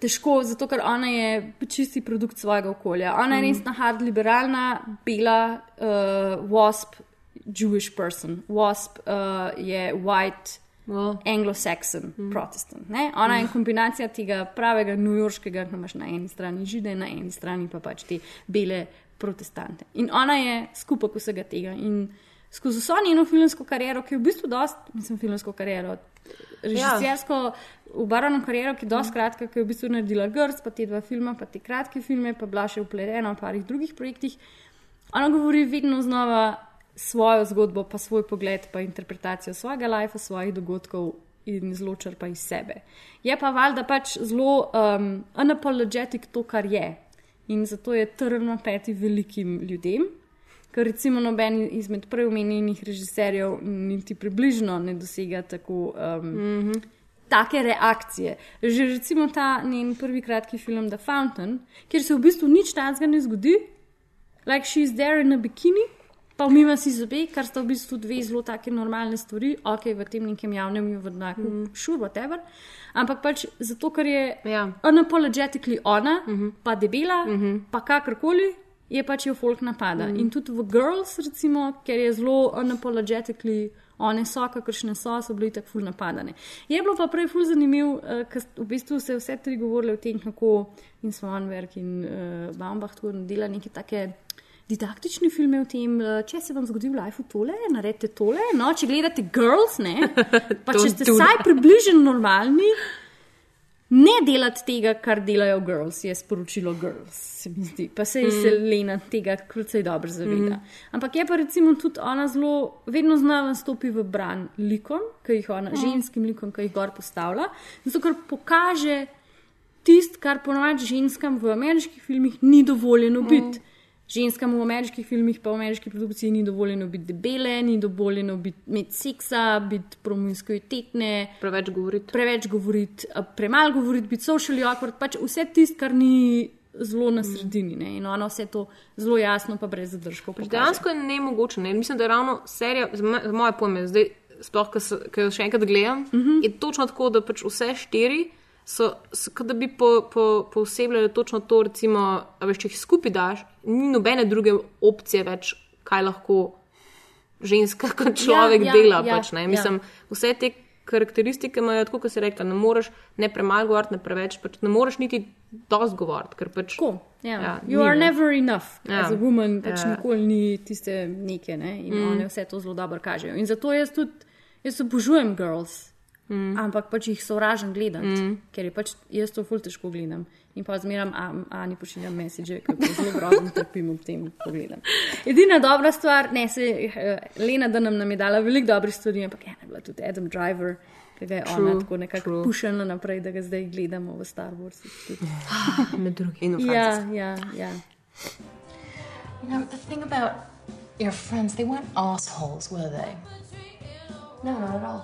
težko, zato ker ona je čisti produkt svojega okolja. Ona je Mm. res na hard liberalna, bela, uh, wasp, Jewish person. Wasp uh, je white. Anglo-Saxon, mm. protestant. Ne? Ona je kombinacija tega pravega newyorškega, ki imaš na eni strani žide, na eni strani pa pač te bele protestante. In ona je skupek vsega tega. In skozi vso njeno filmsko kariero, ki je v bistvu dost, mislim, filmsko kariero, režisersko, ubarvano kariero, ki je dost kratka, ki je v bistvu naredila Grst, pa te dva filma, pa te kratke filme, pa bila še upletena v parih drugih projektih. Ona govori vedno znova svojo zgodbo, pa svoj pogled, pa interpretacijo svojega life, svojih dogodkov in zelo črpa iz sebe. Je pa valjda pač zelo um, unapologetic to, kar je. in zato je trn na peti velikim ljudem. Ker recimo noben izmed prej omenjenih režiserjev niti približno ne dosega tako. Um, mm -hmm. Take reakcije. Že recimo ta njen prvi kratki film The Fountain, kjer se v bistvu nič takega ne zgodi, like she's there in a bikini, pa umima si zobe, kar sta v bistvu dve zelo take normalne stvari, ok, v tem nekem javnem vodnaku, mm. sure, whatever. Ampak pač zato, ker je ja. unapologetically ona, mm -hmm. pa debela, mm -hmm. pa kakorkoli, je pač jo folk napada. Mm. In tudi v Girls, recimo, ker je zelo unapologetically. One so, kakršne so, so bili tako ful napadane. Je bilo pa prej ful zanimivo, uh, ker v bistvu se vse tri govorile o tem, kako in Svanberg in uh, Baumbach tako dela neke take didaktične filme o tem, uh, če se vam zgodi v lifeu tole, naredite tole. No, če gledate Girls, ne, pa če ste vsaj približno normalni, ne delati tega, kar delajo Girls, je sporočilo Girls, se mi zdi. Pa se je mm. Selena tega krucej dobro zaveda. Mm. Ampak je pa recimo tudi ona zelo, vedno znova stopi v bran likom, ki jih ona, mm. ženskim likom, ki jih gor postavlja, zato ker pokaže. Tisto, kar ponovadi ženskam v ameriških filmih ni dovoljeno biti. Mm. Ženskam v ameriških filmih, pa v ameriški produkciji ni dovoljeno biti debele, ni dovoljeno biti imeti seksa, biti promiskuitetne. Preveč govoriti. Preveč govoriti, premalo govoriti, biti socially awkward, pač vse tisto, kar ni zelo na sredini. Ne? In ono vse to zelo jasno, pa brez zadržkov. Pač dejansko je ne mogoče. Ne? Mislim, da je ravno serija, za moje pojme, zdaj, sploh, ki jo še enkrat gledam, mm -hmm. je točno tako, da pač vse štiri so, so da bi po, po, posebljali točno to, recimo, veš, če jih skupaj daš, ni nobene druge opcije več, kaj lahko ženska kot človek ja, ja, dela. Ja, pač, Mislim, ja. Vse te karakteristike imajo, tako kot si rekla, ne moreš ne premalo govoriti, ne preveč, pač ne moreš niti dosti govoriti. Pač, cool. yeah. ja, you are ne. never enough, ja. as a woman, pač ja. nikoli ni tiste neke ne? in mm. one vse to zelo dobro kažejo. In zato jaz tudi, jaz obožujem girls. Mm. Ampak pač jih sovražim gledati, mm. ker je pač jaz to ful težko gledam. In pa zmeram, a ni pošiljam mesiče, kako zelo grozno trpim ob tem pogledam. Edina dobra stvar, ne se, uh, Lena, da nam, nam je dala veliko dobrih stvari, ampak je bila tudi Adam Driver, ki ga je true, ona tako nekako pušila naprej, da ga zdaj gledamo v Star Wars. Med drugim. Ja, ja, ja. You know, the thing about your friends, they weren't assholes, were they? No, not at all.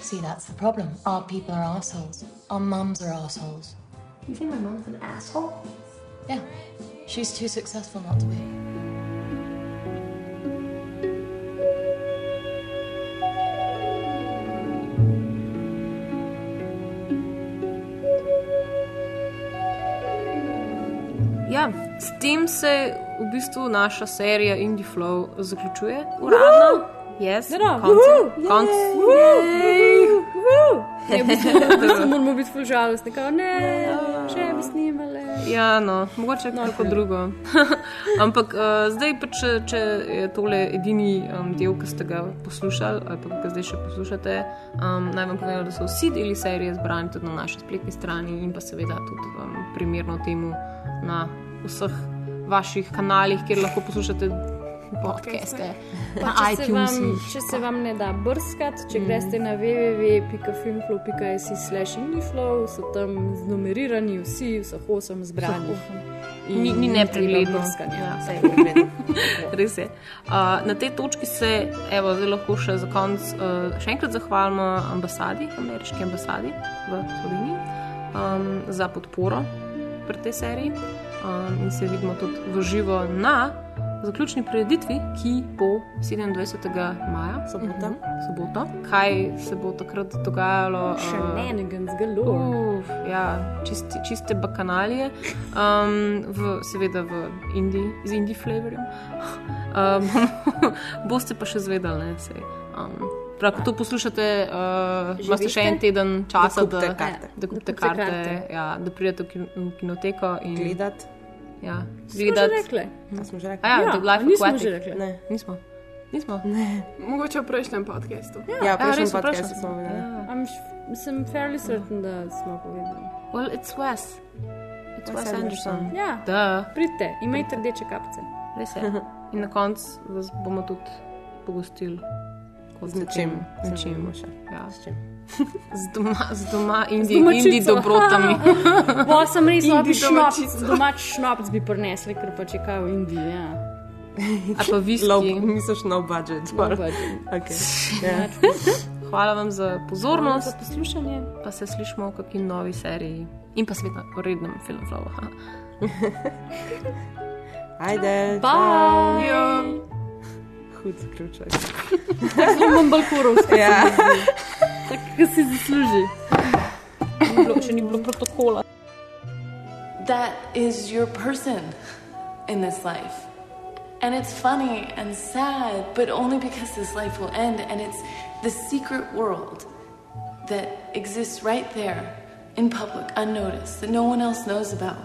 See, that's the problem. Our people are assholes. Our mums are assholes. You think my mom's an asshole? Yeah. She's too successful not to be. Ja, s tem se v bistvu naša serija Indie Flow zaključuje. Uradno. Yes, konc. Konc. Moramo biti ful žalostni, kao ne, še bi snimali. Ja, no, mogoče no, kako drugo. Ampak uh, zdaj pa, če, če je tole edini um, del, ki ste ga poslušali, ali pa ga zdaj še poslušate, um, naj vam povem, da so vsi deli serije zbrani tudi na naši spletni strani in pa seveda tudi um, primerno temu na vseh vaših kanalih, kjer lahko poslušate podcaste. Pa, če, se vam, če se vam ne da brskati, če mm. greste na www.filmflow.com/slash inflow, so tam znumerirani vsi, vseh osem zbranih. Ni, ni nepregledno. Ja, Res je. Uh, na tej točki se evo, lahko še za konec uh, še enkrat zahvalimo ambasadi, ameriški ambasadi v Sloveniji um, za podporo pri tej seriji. Um, in se vidimo tudi v živo na zaključni prireditvi, ki bo 27. maja, sobota. Uh -huh. sobota. Kaj se bo takrat dogajalo? Še ne, ne, ne, zgolj. Ja, čiste, čiste bakanalije, um, v, seveda v Indiji, z Indiji flavorjem. Um, boste pa še zvedali, ne vse. Um, Prav, ko to poslušate, uh, imate še en teden časa, da kupite karte, da, kupite karte, karte. Ja, da pridete v kinoteko in gledate. Ja, gledati. Ja, smo že rekli. Ja, ja, ja nismo aquatic. že rekli. Ne, nismo. Nismo. Ne. Mogoče v prejšnjem podkastu. Ja, ja v prejšnjem ja, podkastu smo bili. Ja. Sem fairly certain, da smo povedali. Well, it's Wes. It's Wes, Wes Anderson. Anderson. Ja, da. Pridite, imejte rdeče kapce. Res je. In na koncu vas bomo tudi pogostili. Z nečim. Z nečim. Ja. S čim. Z doma, z doma indi, domačico. indi dobrotami. Bo sem res Indi slab šnopc, domačico. domač šnopc bi prinesli, ker pa če kaj v Indiji. Ja. Ali pa viski. Low, misliš no budget. No budget. Okay. Ja. Hvala vam za pozornost. Hvala za poslušanje. Pa se slišmo v kakšni novi seriji in pa spet na rednem filmu Flow. Ajde. Bye. Ja. Hud zaključek. Tako imam balkorovski. Ja. Tako, si zasluži. Ni bilo- Če ni bilo protokola. That is your person in this life. And it's funny and sad, but only because this life will end. And it's the secret world that exists right there in public, unnoticed, that no one else knows about.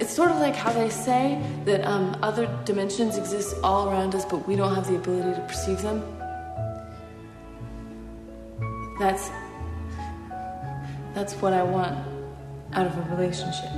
It's sort of like how they say that um, other dimensions exist all around us, but we don't have the ability to perceive them. That's that's what I want out of a relationship.